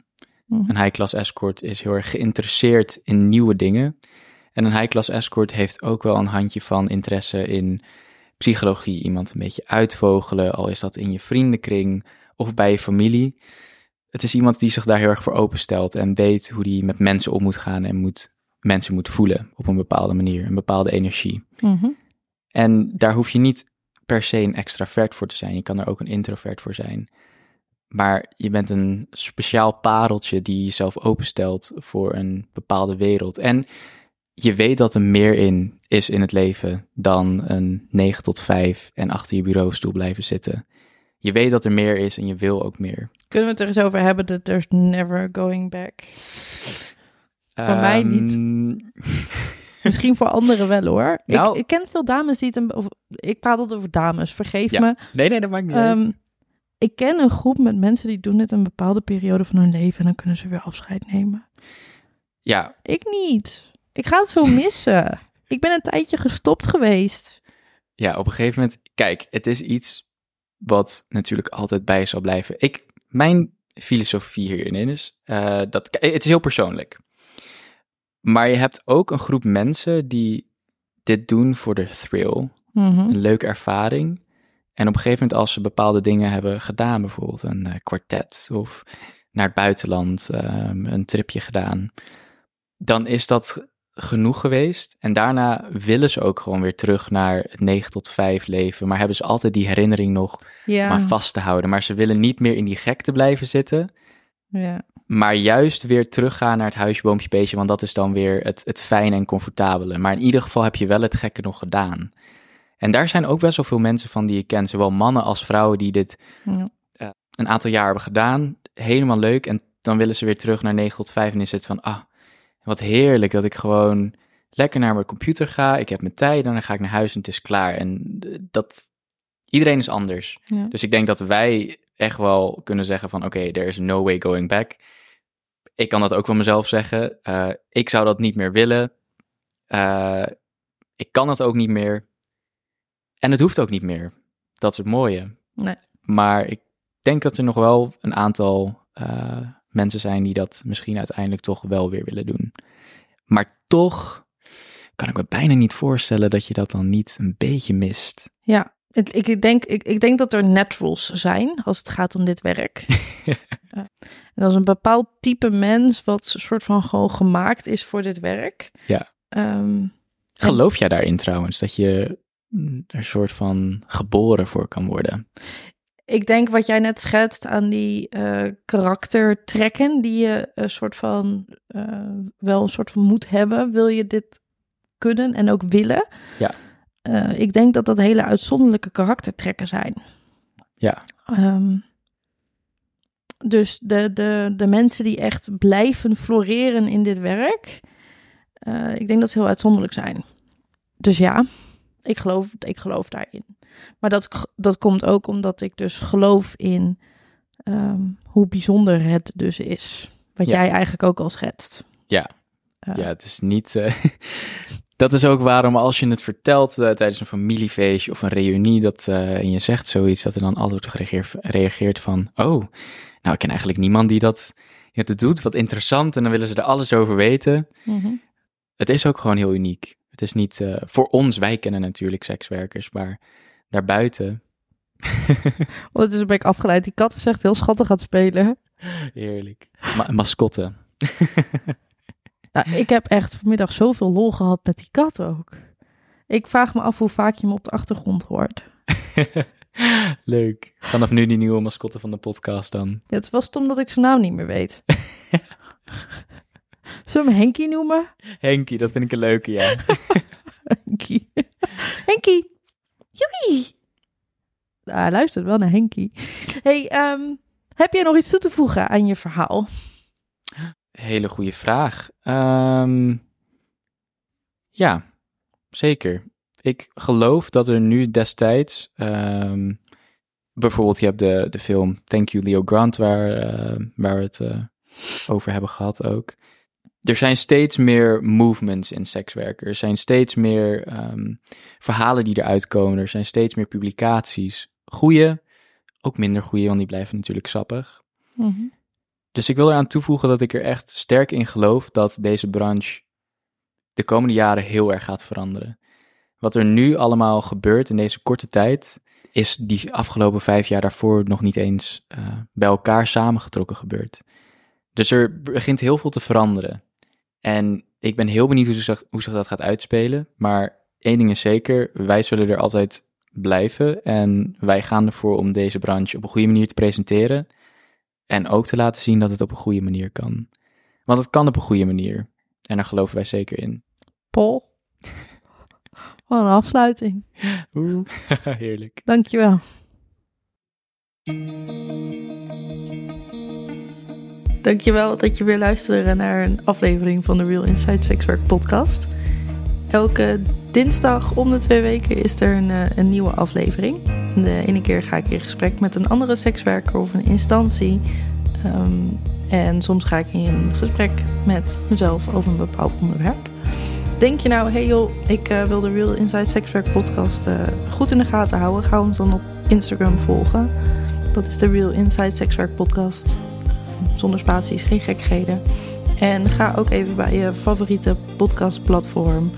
Mhm. Een high-class escort is heel erg geïnteresseerd in nieuwe dingen. En een high-class escort heeft ook wel een handje van interesse in psychologie. Iemand een beetje uitvogelen, al is dat in je vriendenkring of bij je familie. Het is iemand die zich daar heel erg voor openstelt en weet hoe die met mensen om moet gaan en moet, mensen moet voelen op een bepaalde manier, een bepaalde energie. Mhm. En daar hoef je niet per se een extravert voor te zijn. Je kan er ook een introvert voor zijn. Maar je bent een speciaal pareltje die jezelf openstelt voor een bepaalde wereld. En je weet dat er meer in is in het leven dan een 9 tot 5 en achter je bureaustoel blijven zitten. Je weet dat er meer is en je wil ook meer. Kunnen we het er eens over hebben dat there's never going back? Voor mij niet. Ehm, (laughs) Misschien voor anderen wel hoor. Nou- ik, ik ken veel dames die het... Een, of, ik praat altijd over dames, vergeef Ja, me. nee, nee, dat maakt niet Ehm, uit. ik ken een groep met mensen die doen dit een bepaalde periode van hun leven... en dan kunnen ze weer afscheid nemen. Ja, Ik niet. Ik ga het zo (laughs) missen. Ik ben een tijdje gestopt geweest. Ja, op een gegeven moment, kijk, het is iets wat natuurlijk altijd bij zal blijven. Ik, mijn filosofie hierin is, eh, dat, het is heel persoonlijk. Maar je hebt ook een groep mensen die dit doen voor de thrill, Mhm. een leuke ervaring. En op een gegeven moment als ze bepaalde dingen hebben gedaan, bijvoorbeeld een eh, kwartet of naar het buitenland ehm, een tripje gedaan, dan is dat genoeg geweest. En daarna willen ze ook gewoon weer terug naar het 9 tot 5 leven, maar hebben ze altijd die herinnering nog Ja. maar vast te houden. Maar ze willen niet meer in die gekte blijven zitten. Ja. Maar juist weer teruggaan naar het huisje, boompje, beestje, want dat is dan weer het, het fijne en comfortabele. Maar in ieder geval heb je wel het gekke nog gedaan. En daar zijn ook best wel veel mensen van die ik ken, zowel mannen als vrouwen, die dit Ja. eh, een aantal jaar hebben gedaan. Helemaal leuk. En dan willen ze weer terug naar 9 tot 5 en is het van, ah, wat heerlijk dat ik gewoon lekker naar mijn computer ga. Ik heb mijn tijd en dan ga ik naar huis en het is klaar. En eh, dat, iedereen is anders. Ja. Dus ik denk dat wij echt wel kunnen zeggen van, oké, there is no way going back. Ik kan dat ook van mezelf zeggen. Eh, ik zou dat niet meer willen. Eh, ik kan het ook niet meer. En het hoeft ook niet meer. Dat is het mooie. Nee. Maar ik denk dat er nog wel een aantal mensen zijn die dat misschien uiteindelijk toch wel weer willen doen. Maar toch kan ik me bijna niet voorstellen dat je dat dan niet een beetje mist. Ja, het, ik, denk, ik, ik denk dat er naturals zijn als het gaat om dit werk. (laughs) Ja. En dat is een bepaald type mens wat soort van gewoon gemaakt is voor dit werk. Ja. Ehm, Geloof jij daarin trouwens, dat je mm, er een soort van geboren voor kan worden? Ik denk wat jij net schetst aan die eh, karaktertrekken die je een soort van eh, wel een soort van moet hebben, wil je dit kunnen en ook willen. Ja. Eh, ik denk dat dat hele uitzonderlijke karaktertrekken zijn. Ja. Ehm, dus de, de, de mensen die echt blijven floreren in dit werk, ik denk dat ze heel uitzonderlijk zijn. Dus ja, ik geloof, ik geloof daarin. Maar dat, dat komt ook omdat ik dus geloof in ehm, hoe bijzonder het dus is. Wat Ja. jij eigenlijk ook al schetst. Ja. Eh, Ja, het is niet. eh, (laughs) dat is ook waarom als je het vertelt eh, tijdens een familiefeestje of een reunie, dat, en je zegt zoiets, dat er dan altijd gereageerd, reageert van, oh, nou, ik ken eigenlijk niemand die dat, die dat doet. Wat interessant. En dan willen ze er alles over weten. mhm. Het is ook gewoon heel uniek. Het is niet eh, voor ons, wij kennen natuurlijk sekswerkers, maar daarbuiten. (laughs) Het is een beetje afgeleid. Die kat is echt heel schattig aan het spelen. Heerlijk. Ma mascotte. (laughs) Nou, ik heb echt vanmiddag zoveel lol gehad met die kat ook. Ik vraag me af hoe vaak je hem op de achtergrond hoort. (laughs) Leuk. Vanaf nu die nieuwe mascotte van de podcast dan. Ja, het was stom dat ik zijn naam niet meer weet. Zullen we hem Henkie noemen? Henkie, dat vind ik een leuke, ja. (laughs) Henkie. Henkie. Joepie. Nou, hij luistert wel naar Henkie. hey, ehm, heb jij nog iets toe te voegen aan je verhaal? Hele goede vraag. Ehm, ja, zeker. Ik geloof dat er nu destijds, ehm, bijvoorbeeld je hebt de, de film Thank You Leo Grant, waar, eh, waar we het eh, over hebben gehad ook. Er zijn steeds meer movements in sekswerken. Er zijn steeds meer ehm, verhalen die eruit komen. Er zijn steeds meer publicaties. Goeie, ook minder goeie, want die blijven natuurlijk sappig. Dus ik wil eraan toevoegen dat ik er echt sterk in geloof dat deze branche de komende jaren heel erg gaat veranderen. Wat er nu allemaal gebeurt in deze korte tijd, is die afgelopen vijf jaar daarvoor nog niet eens eh, bij elkaar samengetrokken gebeurd. Dus er begint heel veel te veranderen. En ik ben heel benieuwd hoe zich, hoe zich dat gaat uitspelen. Maar één ding is zeker, wij zullen er altijd blijven. En wij gaan ervoor om deze branche op een goede manier te presenteren. En ook te laten zien dat het op een goede manier kan. Want het kan op een goede manier. En daar geloven wij zeker in. Paul. Wat een afsluiting. (laughs) Oeh, (laughs) heerlijk. Dankjewel. Dankjewel dat je weer luisterde naar een aflevering van de Real Inside Sexwork podcast. Elke dinsdag om de twee weken is er een, eh, een nieuwe aflevering. De ene keer ga ik in gesprek met een andere sekswerker of een instantie. Ehm, en soms ga ik in gesprek met mezelf over een bepaald onderwerp. Denk je nou, hey joh, ik eh, wil de Real Inside Sexwork podcast eh, goed in de gaten houden. Ga ons dan op Instagram volgen. Dat is de Real Inside Sexwork podcast. Zonder spaties, geen gekkigheden. En ga ook even bij je favoriete podcastplatform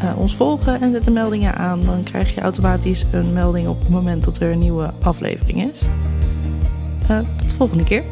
eh, ons volgen en zet de meldingen aan. Dan krijg je automatisch een melding op het moment dat er een nieuwe aflevering is. Eh, tot de volgende keer.